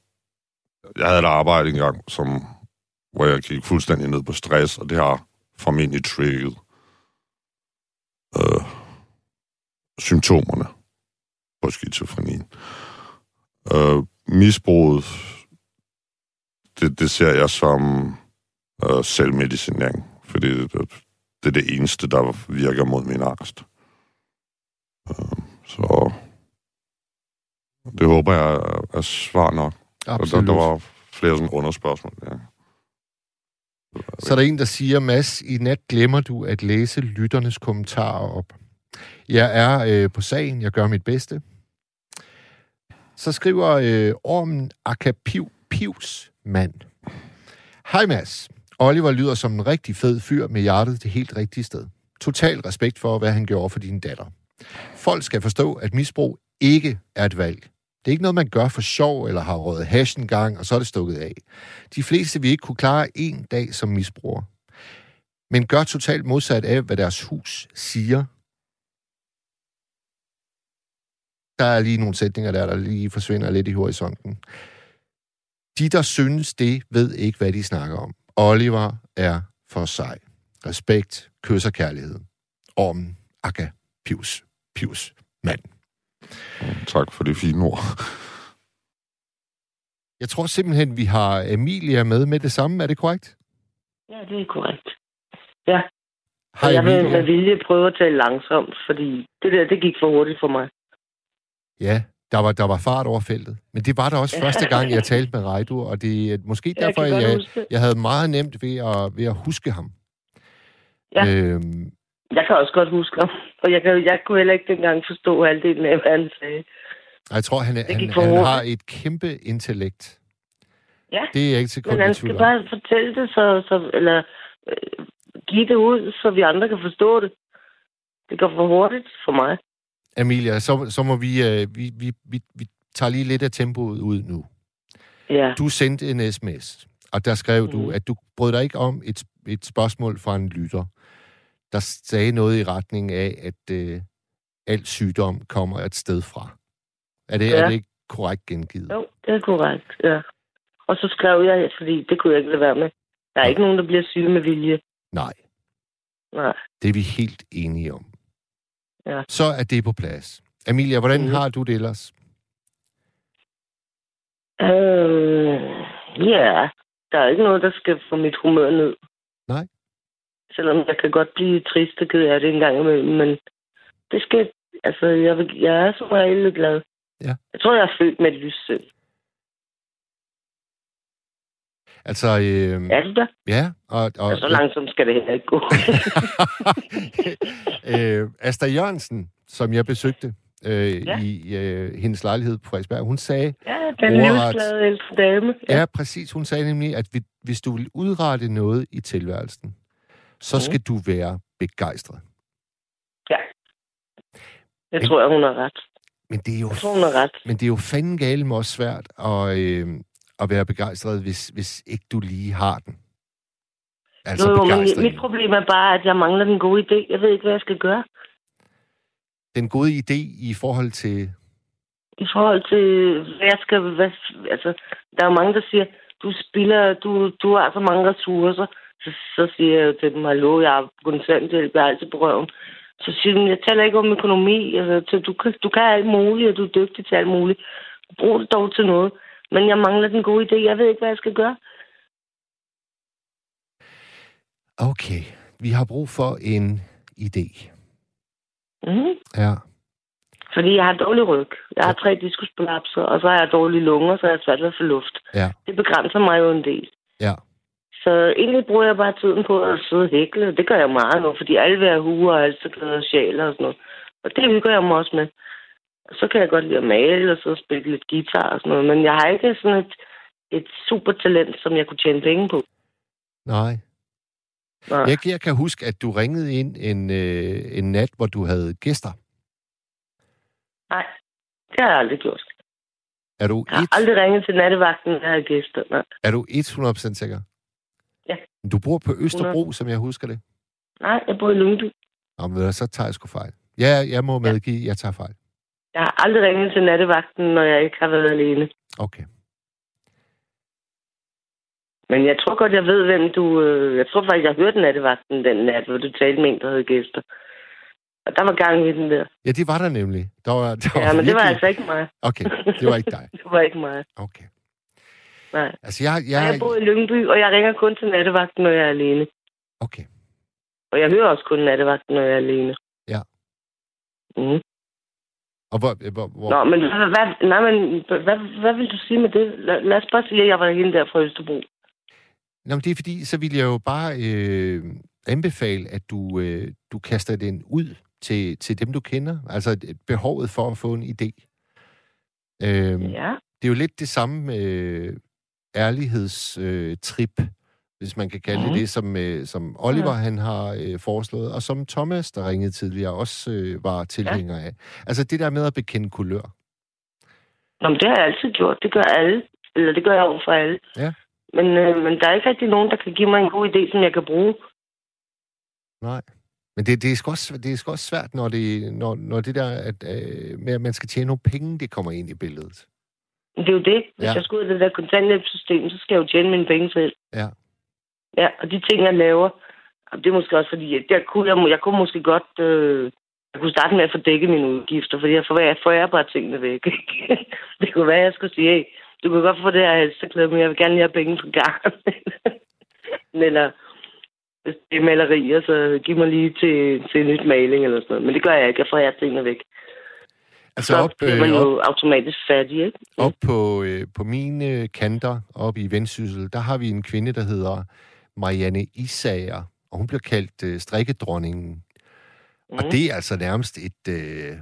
jeg havde et arbejde engang, som, hvor jeg gik fuldstændig ned på stress, og det har formentlig trigget øh, symptomerne på skizofrenien. Øh, misbruget, det, det ser jeg som øh, selvmedicinering, fordi det, det er det eneste, der virker mod min angst. Øh, så det håber jeg er- er svar nok. Og Der, der var flere sådan underspørgsmål. Ja. Så er der en, der siger, Mads, i nat glemmer du at læse lytternes kommentarer op. Jeg er øh, på sagen, jeg gør mit bedste. Så skriver øh, Ormen Akapiv Pivs mand. Hej Mads. Oliver lyder som en rigtig fed fyr med hjertet det helt rigtige sted. Total respekt for, hvad han gjorde for din datter. Folk skal forstå, at misbrug ikke er et valg. Det er ikke noget, man gør for sjov, eller har røget hash en gang, og så er det stukket af. De fleste vil ikke kunne klare en dag som misbruger. Men gør totalt modsat af, hvad deres hus siger. Der er lige nogle sætninger der, der lige forsvinder lidt i horisonten. De, der synes det, ved ikke, hvad de snakker om. Oliver er for sig. Respekt, kys og kærlighed. Ormen, akka, pius, pius, mand. Tak for det fine ord. Jeg tror simpelthen, vi har Emilia med med det samme. Er det korrekt? Ja, det er korrekt. Ja, Hej jeg vil med vilje prøve at tale langsomt, fordi det der, det gik for hurtigt for mig. Ja, der var, der var fart over feltet. Men det var der også første gang, jeg talte med Reidur, og det er måske derfor, jeg kan jeg, det. jeg havde meget nemt ved at, ved at huske ham. Ja. Øhm, Jeg kan også godt huske ham. Og jeg, kan, jeg kunne heller ikke dengang forstå halvdelen af, hvad han sagde. jeg tror, han, han, han har et kæmpe intellekt. Ja, Det er jeg ikke til Men han skal bare fortælle det, så, så, eller øh, give det ud, så vi andre kan forstå det. Det går for hurtigt for mig. Amelia, så, så må vi, øh, vi, vi, vi, vi tager lige lidt af tempoet ud nu. Ja. Du sendte en sms, og der skrev mm. du, Mhm. at du brød dig ikke om et, et spørgsmål fra en lytter, der sagde noget i retning af, at øh, al sygdom kommer et sted fra. Er det, ja. Ja. er det ikke korrekt gengivet? Jo, det er korrekt, ja. Og så skrev jeg, fordi det kunne jeg ikke lade være med. Der er ikke nogen, der bliver syge med vilje. Nej, Nej. det er vi helt enige om. Ja. Så er det på plads. Amelia, hvordan Mhm. har du det ellers? Øh, ja, der er ikke noget, der skal få mit humør ned. Nej. Selvom jeg kan godt blive trist og ked af det en gang imellem, men det skal... Altså, jeg, vil, jeg er som regel glad. Ja. Jeg tror, jeg er født med et lys selv. Altså, øh, Er det der? ja, og, og, Og så langsomt skal det heller ikke gå. øh, Asta Jørgensen, som jeg besøgte øh, Ja. i øh, hendes lejlighed på Frederiksberg, hun sagde, ja, den livsglade ældre dame. ja. ja, præcis, hun sagde nemlig, at vi- hvis du vil udrette noget i tilværelsen, så Mhm. skal du være begejstret. ja. Jeg tror, jeg, hun har ret. Men det er jo, Jeg tror, hun har ret. men det er jo fanden gale med også svært at, øh, at være begejstret, hvis, hvis ikke du lige har den. Altså jo, jo, men mit problem er bare, at jeg mangler den gode idé. Jeg ved ikke, hvad jeg skal gøre. Den gode idé i forhold til... I forhold til, hvad jeg skal... Hvad, altså, der er jo mange, der siger, du spiller, du, du har så mange ressourcer. Så, så siger jeg jo til dem, hallo, jeg har kontanthjælp, jeg er altid på røven. Så siger de, jeg taler ikke om økonomi. Altså, så du, kan, du kan alt muligt, og du er dygtig til alt muligt. Brug det dog til noget. Men jeg mangler den gode idé. Jeg ved ikke, hvad jeg skal gøre. Okay, vi har brug for en idé. Mm. Ja. Fordi jeg har dårlig ryg. Jeg har tre diskusprolapser, og så har jeg dårlige lunger, så jeg har svært ved at få luft. Ja. Det begrænser mig jo en del. Ja. Så egentlig bruger jeg bare tiden på at sidde og hækle, det gør jeg meget nu, fordi alle vil have huer og halsterklæder og sjaler og sådan noget. Og det hygger jeg mig også med. Så kan jeg godt lide at male og så spille lidt guitar og sådan noget, men jeg har ikke sådan et, et super talent, som jeg kunne tjene penge på. Nej. Nej. Jeg, jeg kan huske, at du ringede ind en, øh, en nat, hvor du havde gæster. Nej, det har jeg aldrig gjort. Er du, Jeg har et, aldrig ringet til nattevagten, når jeg har gæster. Nej. er du 100% sikker? Ja. Du bor på Østerbro, som jeg husker det. Nej, jeg bor i Lyngby. Nå, men så tager jeg sgu fejl. Ja, jeg må medgive, jeg tager fejl. Jeg har aldrig ringet til nattevagten, når jeg ikke har været alene. Okay. Men jeg tror godt, jeg ved, hvem du... Øh, jeg tror faktisk, jeg hørte nattevagten den nat, hvor du talte med en, der havde gæster. Og der var gang i den der. Ja, det var der nemlig. Der var, der Ja, men det var virkelig- altså ikke mig. Okay, det var ikke dig. det var ikke mig. Okay. Nej. Altså, jeg... Jeg, jeg bor i Lyngby, og jeg ringer kun til nattevagten, når jeg er alene. okay. Og jeg hører også kun nattevagten, når jeg er alene. Ja. Mm. Og hvor... hvor, hvor Nå, men, hvad, hvad, nej, men hvad, hvad vil du sige med det? Lad, lad os bare sige, at jeg var hende der fra Østerbro. Nå, men det er fordi, så vil jeg jo bare øh, anbefale, at du, øh, du kaster den ud til, til dem, du kender. Altså et- behovet for at få en idé. Øh, Ja. Det er jo lidt det samme med ærlighedstrip, øh, trip, hvis man kan kalde det Mhm. det, som, øh, som Oliver Ja. han har øh, foreslået, og som Thomas, der ringede tidligere, også øh, var tilhænger af. Altså det der med at bekende kulør. Nå, men det har jeg altid gjort. Det gør alle. Eller det gør jeg over for alle. Ja. Men, øh, men der er ikke rigtig nogen, der kan give mig en god idé, som jeg kan bruge. Nej. Men det, det, er sgu også, det er sgu også svært, når det, når, når det der at, øh, med, at man skal tjene nogle penge, det kommer ind i billedet. Det er jo det. Hvis Ja. jeg skal ud af det der kontanthjælpssystem, så skal jeg jo tjene mine penge selv. Ja. Ja, og de ting, jeg laver, det er måske også fordi, at der kunne jeg, jeg kunne måske godt... Øh, jeg kunne starte med at få dækket mine udgifter, fordi jeg får, jeg får jeg bare tingene væk. det kunne være, at jeg skulle sige, hey, du kan godt få det her halsterklæde, men jeg vil gerne lige have penge på gang. Eller hvis det er malerier, så giv mig lige til, til en nyt maling eller sådan noget. Men det gør jeg ikke. Jeg forærer tingene væk. Altså så op, bliver man øh, jo op, automatisk fattig, ikke? op på, øh, på mine kanter, op i Vendsyssel, der har vi en kvinde, der hedder Marianne Isager, og hun bliver kaldt øh, strikkedronningen. Mm. Og det er altså nærmest et... Øh,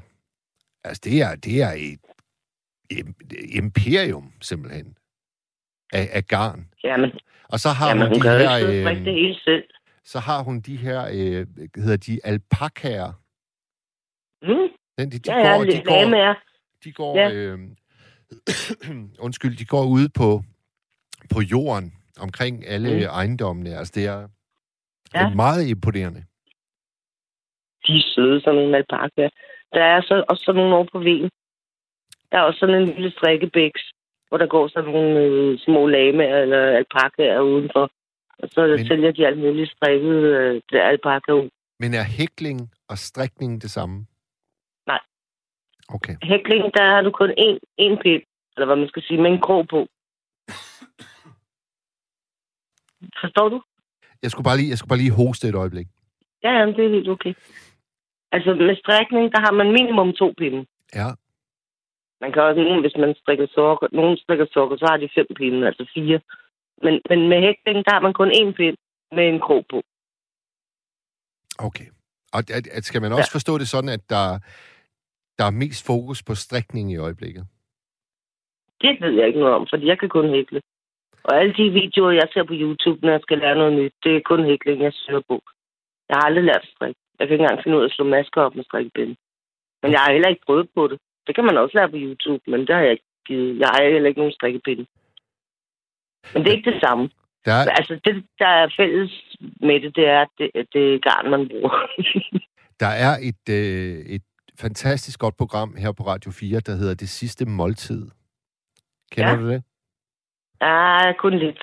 altså, det er, det er et, et imperium, simpelthen, af, af garn. Jamen, Og så har jamen hun hun de her... strikke det hele selv. så har hun de her, øh, hedder de alpakaer. Mm? Den, de, de Ja, ja, går, de går, de går, Ja. øh, undskyld, de går ude på, på jorden omkring alle Mm. mm. ejendommene. Altså, det er, ja. Ja. er meget imponerende. De er søde, sådan nogle alpakaer. Der er så, også sådan nogle over på vejen. Der er også sådan en lille strikkebæks, hvor der går sådan nogle øh, små lamaer eller alpakaer udenfor. Og så Men- sælger de alt muligt strikket øh, det alpaka ud. Men er hækling og strikning det samme? Okay. Hækling, der har du kun én, én pind, eller hvad man skal sige, med en krog på. Forstår du? Jeg skulle bare lige, jeg skulle bare lige hoste et øjeblik. Ja, jamen, det er helt okay. Altså med strikning, der har man minimum to pinde. Ja. Man kan også, hvis man strikker sokker, nogen strikker sokker, så har de fem pinde, altså fire. Men, men med hækling, der har man kun én pind med en krog på. Okay. Og at, at skal man også ja. forstå det sådan, at der, der er mest fokus på strikning i øjeblikket? Det ved jeg ikke noget om, fordi jeg kan kun hækle. Og alle de videoer, jeg ser på YouTube, når jeg skal lære noget nyt, det er kun hækling, jeg søger på. Jeg har aldrig lært at strikke. Jeg kan ikke engang finde ud af at slå masker op med strikkepinde. Men jeg har heller ikke prøvet på det. Det kan man også lære på YouTube, men det har jeg ikke givet. Jeg har heller ikke nogen strikkepinde. Men det er ikke det samme. Der er, Altså, det, der er fælles med det, det er, at det, det er garn, man bruger. der er et, øh, et fantastisk godt program her på Radio 4, der hedder Det Sidste Måltid. Kender Ja. du det? ah, kun lidt.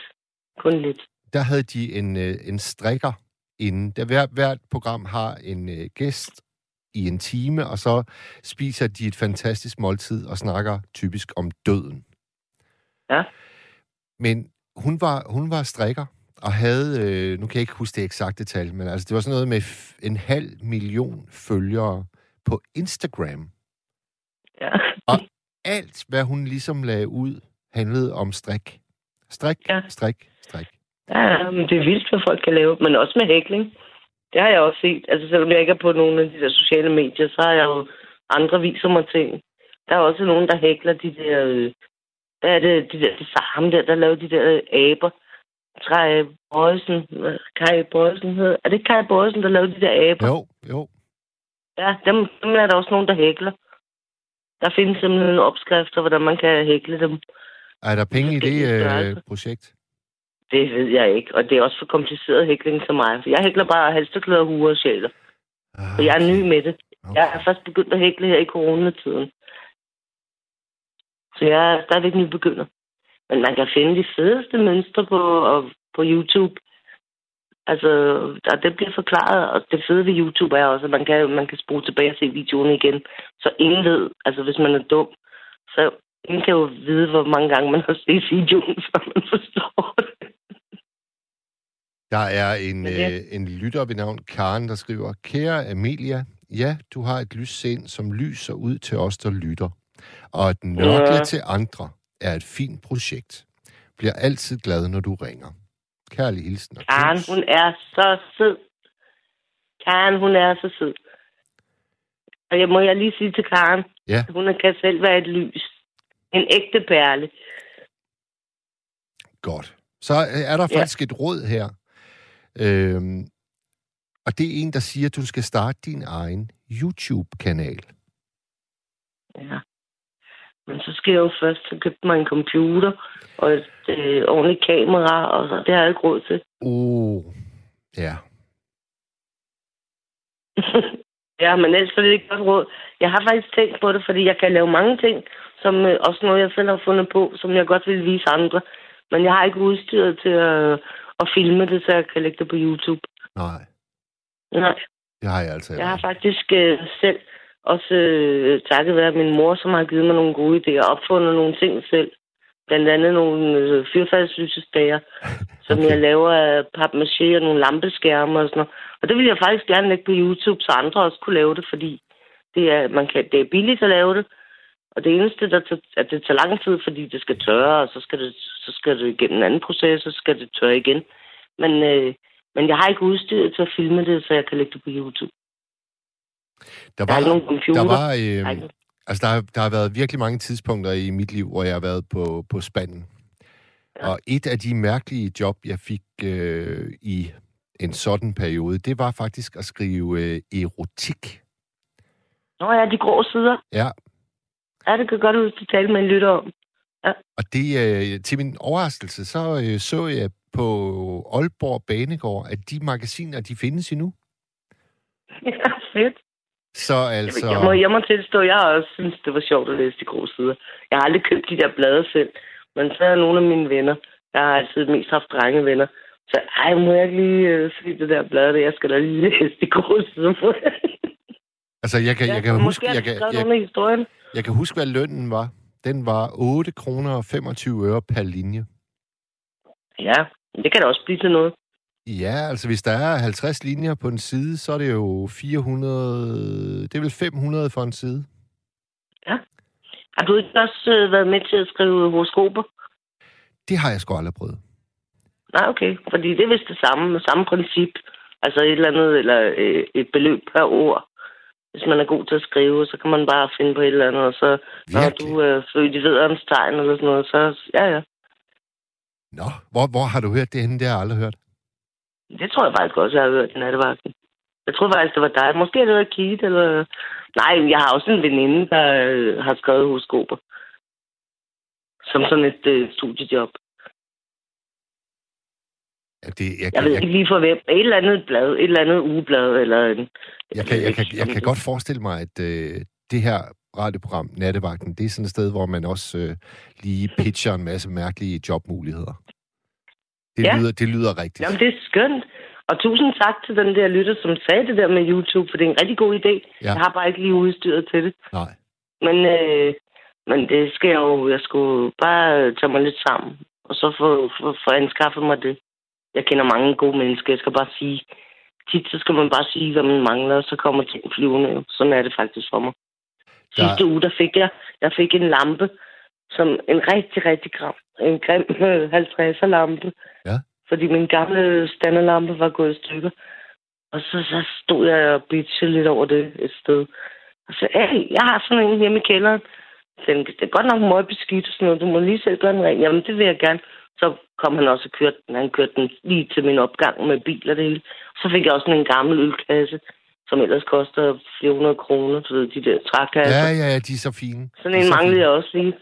Kun lidt. Der havde de en, øh, en strikker inden. Der hver, hvert program har en øh, gæst i en time, og så spiser de et fantastisk måltid og snakker typisk om døden. Ja. Men hun var, hun var strikker og havde, øh, nu kan jeg ikke huske det eksakte tal, men altså det var sådan noget med en halv million følgere på Instagram. Ja. Alt, hvad hun ligesom lagde ud, handlede om strik. Strik, Ja. strik, strik. Ja, men det er vildt, hvad folk kan lave. Men også med hækling. Det har jeg også set. Altså, selvom jeg ikke er på nogle af de der sociale medier, så har jeg jo andre viser mig ting. Der er også nogen, der hækler de der... Øh, hvad er det? De der, det er ham der, der laver de der øh, aber. Kai Bøjsen. Kai Bøjsen hedder... Er det Kai Bøjsen, der lavede de der aber? Jo, jo. Ja, dem, dem er der også nogen, der hækler. Der findes simpelthen opskrifter, hvordan man kan hækle dem. Er der penge i det øh, projekt? Det ved jeg ikke, og det er også for kompliceret hækling til mig. For jeg hækler bare halsterklæder, huer og sjæler. Ah, Så jeg er ny med det. okay. Jeg er først begyndt at hækle her i coronatiden. Så jeg er stadigvæk nybegynder. Men man kan finde de fedeste mønstre på, og, på YouTube. Altså, der, det bliver forklaret, og det fede ved YouTube er også, at man kan, man kan spole tilbage og se videoen igen. Så ingen ved, altså hvis man er dum, så ingen kan jo vide, hvor mange gange man har set videoen, før man forstår det. Der er en, det- øh, en lytter ved navn Karen, der skriver, Kære Amelia, ja, du har et lyssind, som lyser ud til os, der lytter. Og at nørkle Ja. til andre er et fint projekt. Bliver altid glad, når du ringer. Kærlig hilsen. og Karen, kys. hun er så sød. Karen, hun er så sød. Og jeg må jeg lige sige til Karen, Ja. hun kan selv være et lys. En ægte perle. Godt. Så øh, er der Ja. faktisk et råd her. Øhm, og det er en, der siger, at du skal starte din egen YouTube-kanal. Ja. Men så skal jeg jo først have købt mig en computer og et øh, ordentligt kamera, og så, det har jeg ikke råd til. Oh, ja. ja, men ellers er det ikke godt råd. Jeg har faktisk tænkt på det, fordi jeg kan lave mange ting, som øh, også noget, jeg selv har fundet på, som jeg godt vil vise andre. Men jeg har ikke udstyret til at, at filme det, så jeg kan lægge det på YouTube. Nej, Nej. det har jeg altså Jeg har faktisk øh, selv også øh, takket være min mor, som har givet mig nogle gode idéer, opfundet nogle ting selv. blandt andet nogle øh, fyrfaldslysestager, som Okay. jeg laver af papmaché og nogle lampeskærme og sådan noget. Og det vil jeg faktisk gerne lægge på YouTube, så andre også kunne lave det, fordi det er, man kan, det er billigt at lave det. Og det eneste, der tager, at det tager lang tid, fordi det skal tørre, og så skal det, så skal det igennem en anden proces, og så skal det tørre igen. Men, øh, men jeg har ikke udstyret til at filme det, så jeg kan lægge det på YouTube. Der Der er var, nogen computer. der var, øh, altså der, har- der har været virkelig mange tidspunkter i mit liv, hvor jeg har været på, på spanden. Ja. Ja. Og et af de mærkelige job, jeg fik øh, i en sådan periode, det var faktisk at skrive øh, erotik. Nå ja, de grå sider. Ja, Ja, det kan godt ud til tale med en lytter om. og det, øh, til min overraskelse, så øh, så jeg på Aalborg Banegård, at de magasiner, de findes endnu. Ja, fedt. Så altså... Jeg må, jeg må tilstå, jeg har også synes, det var sjovt at læse de grå sider. Jeg har aldrig købt de der blade selv, men så er nogle af mine venner, jeg har altid mest haft drengevenner, så ej, må jeg ikke lige øh, se det der blad, der? jeg skal da lige læse de grå sider på. Altså, jeg kan, jeg kan og huske, jeg kan, jeg, historien. jeg kan huske, hvad lønnen var. Den var 8 kroner og 25 øre per linje. Ja, det kan da også blive til noget. Ja, altså hvis der er 50 linjer på en side, så er det jo 400... Det er vel 500 for en side. Har du ikke også øh, været med til at skrive horoskoper? Det har jeg sgu aldrig prøvet. Nej, okay. Fordi det er vist det samme, samme princip. Altså et eller andet, eller øh, et beløb per ord. Hvis man er god til at skrive, så kan man bare finde på et eller andet, og så når du er født i vederens tegn eller sådan noget, så ja, ja. Nå, hvor, hvor har du hørt det henne? Det har jeg aldrig hørt. Det tror jeg faktisk også, jeg har hørt i nattevagten. Jeg tror faktisk, det var dig. Måske er det været Keith, eller... Nej, jeg har også en veninde, der øh, har skrevet horoskoper. Som sådan et øh, studiejob. Ja, det, jeg, Jeg kan, ved jeg, ikke lige for hvem. Et eller andet blad, et eller andet ugeblad, eller en... jeg, kan, jeg, kan, jeg kan godt forestille mig, at øh, det her radioprogram, Nattevagten, det er sådan et sted, hvor man også øh, lige pitcher en masse mærkelige jobmuligheder. Det, Ja. lyder, det lyder rigtigt. Jamen, det er skønt. Og tusind tak til den der lytter, som sagde det der med YouTube, for det er en rigtig god idé. Ja. Jeg har bare ikke lige udstyret til det. Nej. Men, øh, men det skal jeg jo... Jeg skulle bare tage mig lidt sammen, og så få, få, få anskaffet mig det. Jeg kender mange gode mennesker. Jeg skal bare sige... Tit så skal man bare sige, hvad man mangler, og så kommer ting flyvende. Sådan er det faktisk for mig. Der- Sidste uge, der fik jeg, jeg fik en lampe, som en rigtig, rigtig grim, en grim øh, 50'er lampe. Ja. Fordi min gamle standerlampe var gået i stykker. Og så, så stod jeg og bitchede lidt over det et sted. Og så, hey, jeg har sådan en hjemme i kælderen. Den, det er godt nok meget beskidt og sådan noget. Du må lige selv gøre den ren. Jamen, det vil jeg gerne. Så kom han også og kørte den. Han kørte den lige til min opgang med bil og det hele. Så fik jeg også sådan en gammel ølkasse, som ellers koster 400 kroner. Du ved, de der trækasser. Ja, ja, ja, de er så fine. Sådan en så manglede fine. jeg også lige.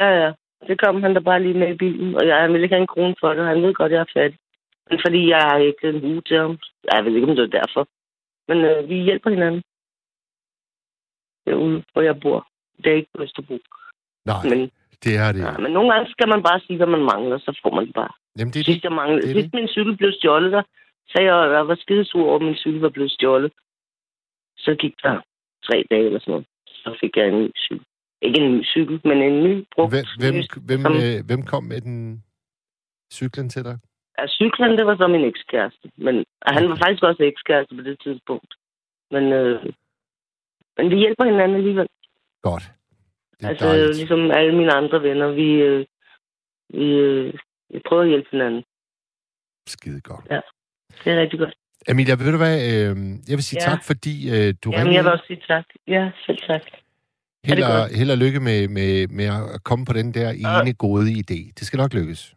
Ja, ja. Det kom han da bare lige med i bilen, og jeg vil ikke have en krone for det. Han ved godt, jeg er fattig. Men fordi jeg har ikke en hue til ham. Jeg ved ikke, om det er derfor. Men øh, vi hjælper hinanden. Derude, hvor jeg bor. Det er ikke på Østerbro. Nej, Men, det er det. ja, men nogle gange skal man bare sige, hvad man mangler, så får man det bare. Jamen, det er Sidst, det. jeg manglede, det er sidst min cykel blev stjålet, der sagde jeg, at jeg var skidesur over, at min cykel var blevet stjålet. Så gik der tre dage eller sådan noget. Så fik jeg en ny cykel. Ikke en ny cykel, men en ny brugt Hvem, hvem, ny- hvem, som- øh, hvem kom med den cyklen til dig? Ja, cyklen, det var så min ekskæreste. Men og han var Okay. faktisk også ekskæreste på det tidspunkt. Men, øh, men vi hjælper hinanden alligevel. Godt. Det er altså, dejligt. ligesom alle mine andre venner. Vi, øh, vi, øh, vi prøver at hjælpe hinanden. Skide godt. Det er rigtig godt. Emilia, ved du hvad? Øh, jeg vil sige Ja. tak, fordi øh, du Jamen, ringede. jeg vil også sige tak. Ja, selv tak. Held og, held og lykke med, med, med at komme på den der ene gode idé. Det skal nok lykkes.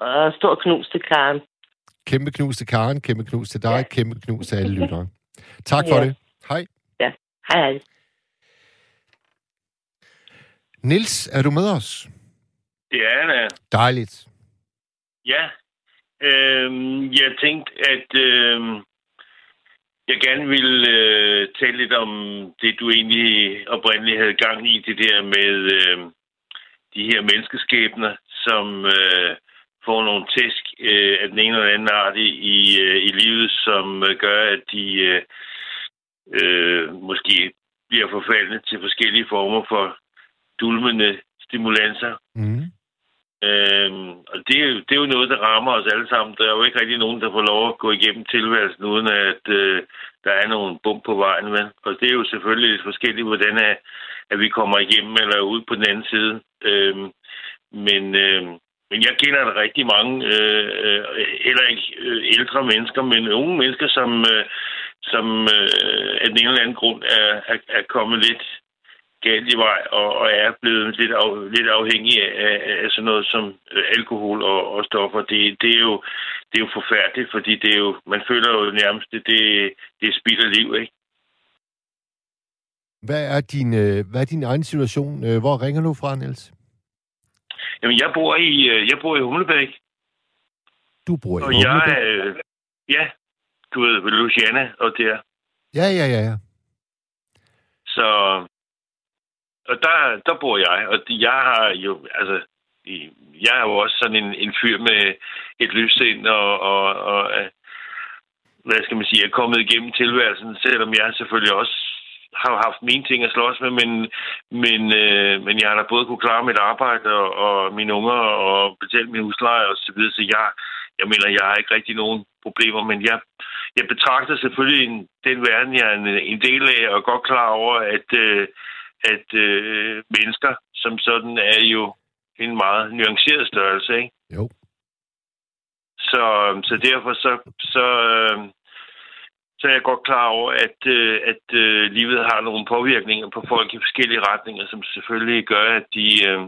Og stor knus til Karen. Kæmpe knus til Karen, kæmpe knus til dig, Ja. kæmpe knus til alle lyttere. Tak for Ja. det. Hej. Hej, hej. Nils, er du med os? Det er det. Dejligt. Ja. Øhm, jeg tænkte, at øhm, jeg gerne ville øh, tale lidt om det, du egentlig oprindeligt havde gang i, det der med øh, de her menneskeskæbner, som øh, får nogle tæsk øh, af den ene eller anden art i, i, øh, i livet, som øh, gør, at de øh, øh, måske bliver forfaldne til forskellige former for dulmende stimulanser. Mm. Øhm, og det, det er jo noget, der rammer os alle sammen. Der er jo ikke rigtig nogen, der får lov at gå igennem tilværelsen, uden at øh, der er nogle bump på vejen. Vel? Og det er jo selvfølgelig lidt forskelligt, hvordan er, at vi kommer igennem eller ud på den anden side. Øhm, men, øh, men jeg kender der rigtig mange, øh, øh, heller ikke øh, ældre mennesker, men unge mennesker, som, øh, som øh, af den ene eller anden grund er, er, er kommet lidt galt i vej og, og er blevet lidt, af, lidt afhængig af, af, af sådan noget som øh, alkohol og, og stoffer. Det, det, er jo, det er jo forfærdeligt, fordi det er jo, man føler jo nærmest, det, det, det er spild af liv, ikke? Hvad er din, øh, hvad er din egen situation? Øh, Hvor ringer du fra, Niels? Jamen, jeg bor i, jeg bor i Humlebæk, Du bor i og jeg, øh, ja, du ved, ved Luciana og der. Ja, ja, ja, ja. Så, og der, der bor jeg, og jeg har jo, altså, i- jeg er jo også sådan en, en fyr med et lyssind, og, og, og øh, hvad skal man sige, er kommet igennem tilværelsen, selvom jeg selvfølgelig også har haft mine ting at slås med, men, men, øh, men jeg har da både kunne klare mit arbejde og, og mine unger og betale min husleje og så videre, så jeg, jeg mener, jeg har ikke rigtig nogen problemer, men jeg, jeg betragter selvfølgelig en, den verden, jeg er en, en del af, og er godt klar over, at, øh, at øh, mennesker som sådan er jo en meget nuanceret størrelse, ikke? Jo. Så, så derfor så, så, øh, så er jeg godt klar over, at, øh, at øh, livet har nogle påvirkninger på folk i forskellige retninger, som selvfølgelig gør, at de, øh,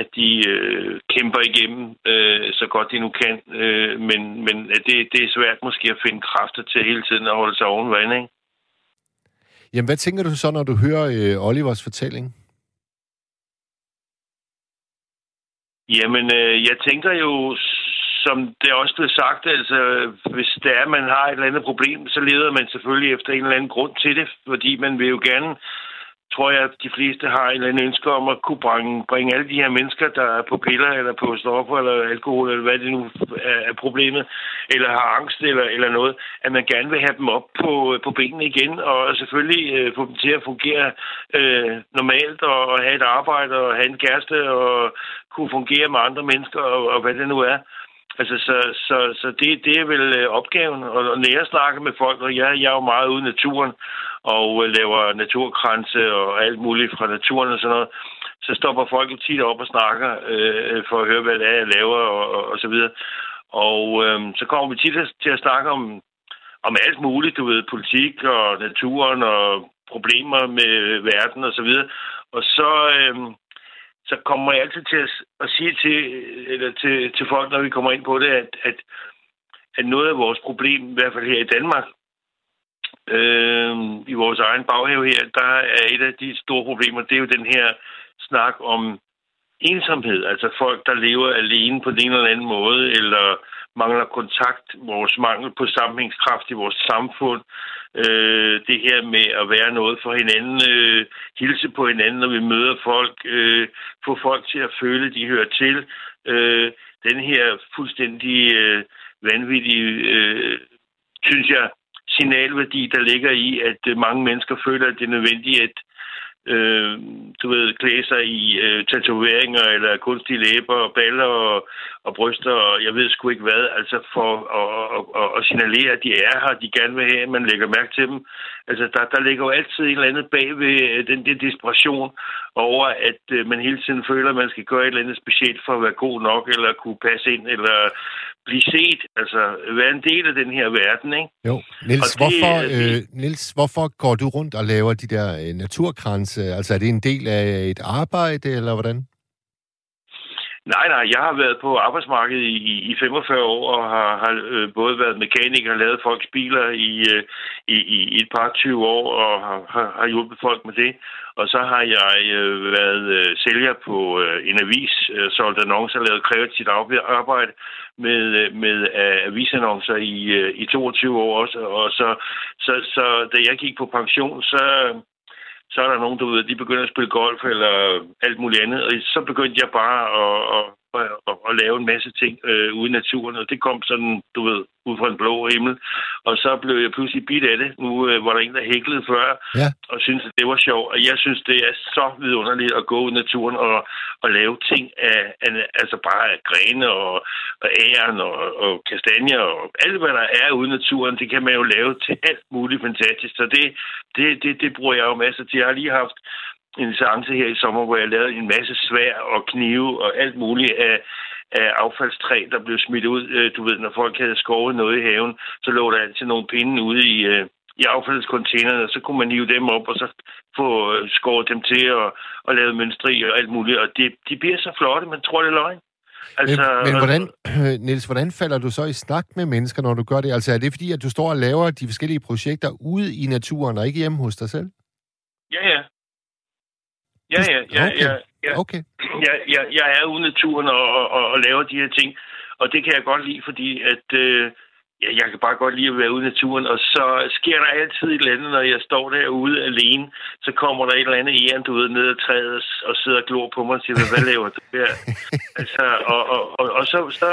at de øh, kæmper igennem øh, så godt de nu kan. Øh, men men at det, det er svært måske at finde kræfter til hele tiden at holde sig oven vand, ikke? Jamen, hvad tænker du så, når du hører øh, Olivers fortælling? Jamen, øh, jeg tænker jo, som det også blev sagt, altså, hvis det er, at man har et eller andet problem, så leder man selvfølgelig efter en eller anden grund til det, fordi man vil jo gerne, tror jeg, at de fleste har en eller anden ønske om at kunne bringe, bringe alle de her mennesker, der er på piller, eller på stoffer, eller alkohol, eller hvad det nu er, er problemet, eller har angst, eller, eller noget, at man gerne vil have dem op på, på benene igen, og selvfølgelig øh, få dem til at fungere øh, normalt, og, og have et arbejde, og have en kæreste, og kunne fungere med andre mennesker, og, og hvad det nu er. Altså, så, så, så det, det er vel øh, opgaven. Og når jeg snakker med folk, og jeg, jeg er jo meget ude i naturen, og øh, laver naturkranse og alt muligt fra naturen og sådan noget, så stopper folk tit op og snakker, øh, for at høre, hvad det er, jeg laver, og, og, og så videre. Og øh, så kommer vi tit til at snakke om, om alt muligt, du ved, politik og naturen og problemer med verden og så videre. Og så, øh, så kommer jeg altid til at, at sige til, eller til, til folk, når vi kommer ind på det, at, at, at noget af vores problem, i hvert fald her i Danmark, øh, i vores egen baghave her, der er et af de store problemer, det er jo den her snak om ensomhed. Altså folk, der lever alene på den ene eller anden måde, eller mangler kontakt, vores mangel på sammenhængskraft i vores samfund, øh, det her med at være noget for hinanden, øh, hilse på hinanden, når vi møder folk, øh, få folk til at føle, at de hører til. Øh, den her fuldstændig øh, vanvittige, øh, synes jeg, signalværdi, der ligger i, at øh, mange mennesker føler, at det er nødvendigt at øh, du ved, klæde sig i øh, tatoveringer eller kunstige læber og baller og, og bryster og jeg ved sgu ikke hvad, altså for at, at, at, at signalere, at de er her, de gerne vil have, at man lægger mærke til dem. Altså, der, der ligger jo altid en eller andet bag ved øh, den der desperation over, at øh, man hele tiden føler, at man skal gøre et eller andet specielt for at være god nok, eller kunne passe ind, eller blive set, altså være en del af den her verden, ikke? Jo. Niels, det- hvorfor, det- øh, Niels, hvorfor går du rundt og laver de der øh, naturkranse? Altså, er det en del af et arbejde, eller hvordan? Nej, nej, jeg har været på arbejdsmarkedet i, i- 45 år og har, har øh, både været mekaniker og lavet folks biler i, øh, i, i, et par 20 år og har, har, hjulpet folk med det. Og så har jeg øh, været øh, sælger på øh, en avis, øh, solgt annoncer, lavet kreativt arbejde med, øh, med øh, avisannoncer i, øh, i 22 år også. Og så, så, så da jeg gik på pension, så, så er der nogen, du ved, de begynder at spille golf eller alt muligt andet. Og så begyndte jeg bare at, at og, og, og lave en masse ting øh, ude i naturen, og det kom sådan, du ved, ud fra en blå himmel. Og så blev jeg pludselig bidt af det. Nu øh, var der en, der hæklede før, Ja. og syntes, at det var sjovt. Og jeg synes, det er så vidunderligt at gå ud i naturen og, og lave ting af, af altså bare af grene og, og æren og, og kastanjer og alt, hvad der er ude i naturen, det kan man jo lave til alt muligt fantastisk. Så det, det, det, det bruger jeg jo masser til. Jeg har lige haft en seance her i sommer, hvor jeg lavede en masse svær og knive og alt muligt af, af affaldstræ, der blev smidt ud. Øh, Du ved, når folk havde skåret noget i haven, så lå der altid nogle pinde ude i, øh, i affaldscontainerne, og så kunne man hive dem op, og så få øh, skåret dem til og, og lavet mønstre og alt muligt. Og det, de bliver så flotte, man tror, det er løgn. Altså, men, men hvordan, Niels, hvordan falder du så i snak med mennesker, når du gør det? Altså er det fordi, at du står og laver de forskellige projekter ude i naturen, og ikke hjemme hos dig selv? Ja, ja. Ja, ja, ja, Okay. ja, ja. Okay. jeg, jeg, jeg er ude i naturen og, og, og laver de her ting, og det kan jeg godt lide, fordi at, øh, ja, jeg kan bare godt lide at være ude i naturen, og så sker der altid et eller andet, når jeg står derude alene, så kommer der et eller andet æren, du ved, ned ad træet og, og sidder og glor på mig og siger, hvad laver du her? altså, og, og, og, og så, så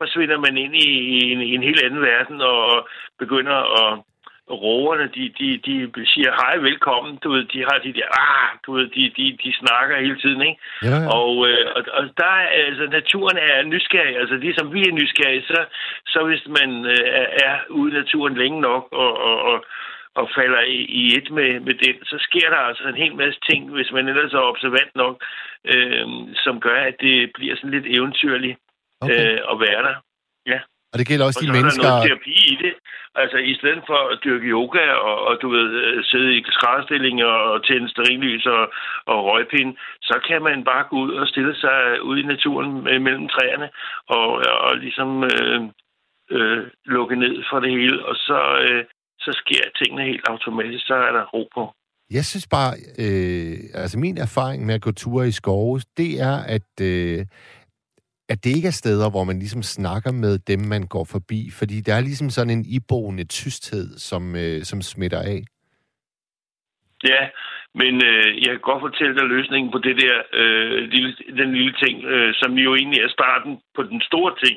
forsvinder man ind i, en, i en helt anden verden og, og begynder at roverne, de, de, de siger hej, velkommen, du ved, de har de der, ah, du ved, de, de, de snakker hele tiden, ikke? Ja, ja. Og, øh, og, og der er, altså, naturen er nysgerrig, altså ligesom vi er nysgerrige, så, så hvis man øh, er, ude i naturen længe nok og, og, og, og falder i, i et med, med den, så sker der altså en hel masse ting, hvis man ellers er observant nok, øh, som gør, at det bliver sådan lidt eventyrligt okay. øh, at være der. Og det gælder også Og de er mennesker... noget terapi i det. Altså, i stedet for at dyrke yoga og, og du ved, øh, sidde i skrædderstilling og tænde sterillys og, og røgpinde, så kan man bare gå ud og stille sig ude i naturen mellem træerne og, og ligesom øh, øh, lukke ned for det hele. Og så, øh, så sker tingene helt automatisk. Så er der ro på. Jeg synes bare, øh, altså min erfaring med at gå ture i skove, det er, at, øh, at det ikke er steder, hvor man ligesom snakker med dem, man går forbi. Fordi der er ligesom sådan en iboende tysthed, som, øh, som smitter af. Ja, men øh, jeg kan godt fortælle dig løsningen på det der, øh, lille, den lille ting, øh, som jo egentlig er starten på den store ting.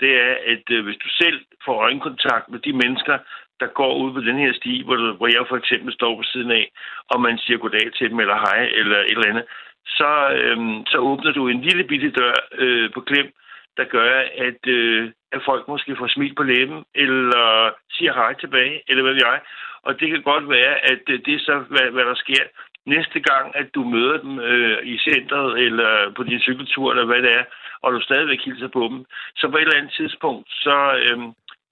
Det er, at øh, hvis du selv får øjenkontakt med de mennesker, der går ud på den her sti, hvor, du, hvor jeg for eksempel står på siden af, og man siger goddag til dem, eller hej, eller et eller andet, så, øh, så åbner du en lille bitte dør øh, på klem, der gør, at, øh, at folk måske får smil på læben, eller siger hej tilbage, eller hvad ved jeg. Og det kan godt være, at øh, det er så, hvad, hvad der sker. Næste gang, at du møder dem øh, i centret, eller på din cykeltur, eller hvad det er, og du stadigvæk hilser på dem, så på et eller andet tidspunkt, så, øh,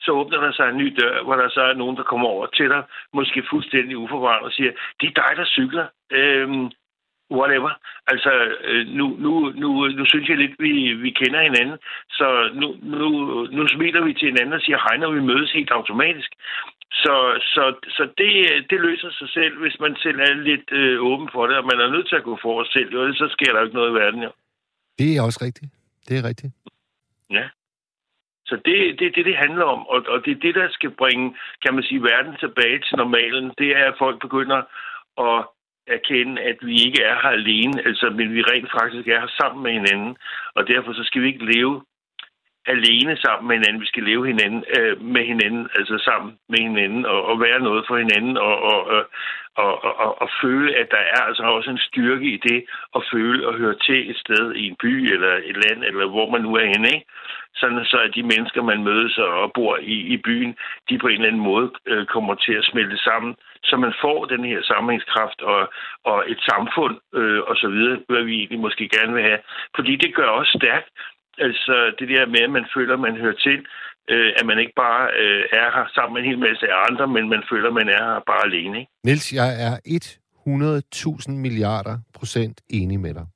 så åbner der sig en ny dør, hvor der så er nogen, der kommer over til dig, måske fuldstændig uforvarende, og siger, det er dig, der cykler. Øh, whatever. Altså, øh, nu, nu, nu, nu synes jeg lidt, vi, vi kender hinanden, så nu, nu, nu smiler vi til hinanden og siger hej, når vi mødes helt automatisk. Så, så, så det, det løser sig selv, hvis man selv er lidt øh, åben for det, og man er nødt til at gå for os selv, ellers så sker der jo ikke noget i verden, jo. Det er også rigtigt. Det er rigtigt. Ja. Så det er det, det, det handler om, og, og det er det, der skal bringe, kan man sige, verden tilbage til normalen. Det er, at folk begynder at erkende, at vi ikke er her alene, altså, men vi rent faktisk er her sammen med hinanden. Og derfor så skal vi ikke leve alene sammen med hinanden. Vi skal leve hinanden, øh, med hinanden, altså sammen med hinanden, og, og være noget for hinanden, og, og, og, og, og, og føle, at der er altså også en styrke i det, at føle og høre til et sted i en by, eller et land, eller hvor man nu er henne, ikke? Sådan så at de mennesker, man mødes og bor i, i byen, de på en eller anden måde øh, kommer til at smelte sammen, så man får den her sammenhængskraft og, og et samfund øh, og så videre, hvad vi egentlig måske gerne vil have. Fordi det gør også stærkt, altså det der med, at man føler, at man hører til, øh, at man ikke bare øh, er her sammen med en hel masse andre, men man føler, at man er her bare alene. Ikke? Niels, jeg er 100.000 milliarder procent enig med dig.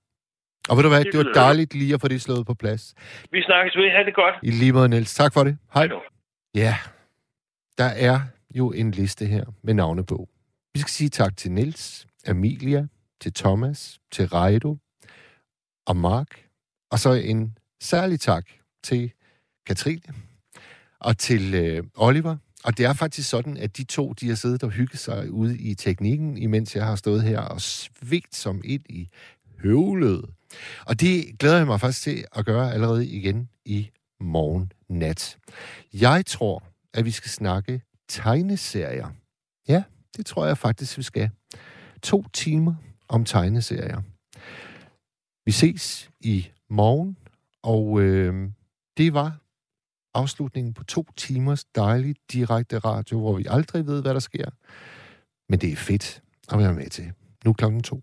Og ved du hvad, Det det var dejligt lige at få det slået på plads. Vi snakkes ved. Ha' det godt. I lige måde, Niels. Tak for det. Hej. Hej. Ja, der er jo en liste her med navnebog. Vi skal sige tak til Niels, Amelia, til Thomas, til Reido og Mark. Og så en særlig tak til Katrine og til øh, Oliver. Og det er faktisk sådan, at de to, de har siddet og hygget sig ude i teknikken, imens jeg har stået her og svigt som ind i høvlet. Og det glæder jeg mig faktisk til at gøre allerede igen i morgen nat. Jeg tror, at vi skal snakke tegneserier. Ja, det tror jeg faktisk, vi skal. To timer om tegneserier. Vi ses i morgen, og øh, det var afslutningen på to timers dejlig direkte radio, hvor vi aldrig ved, hvad der sker. Men det er fedt at være med til. Nu klokken to.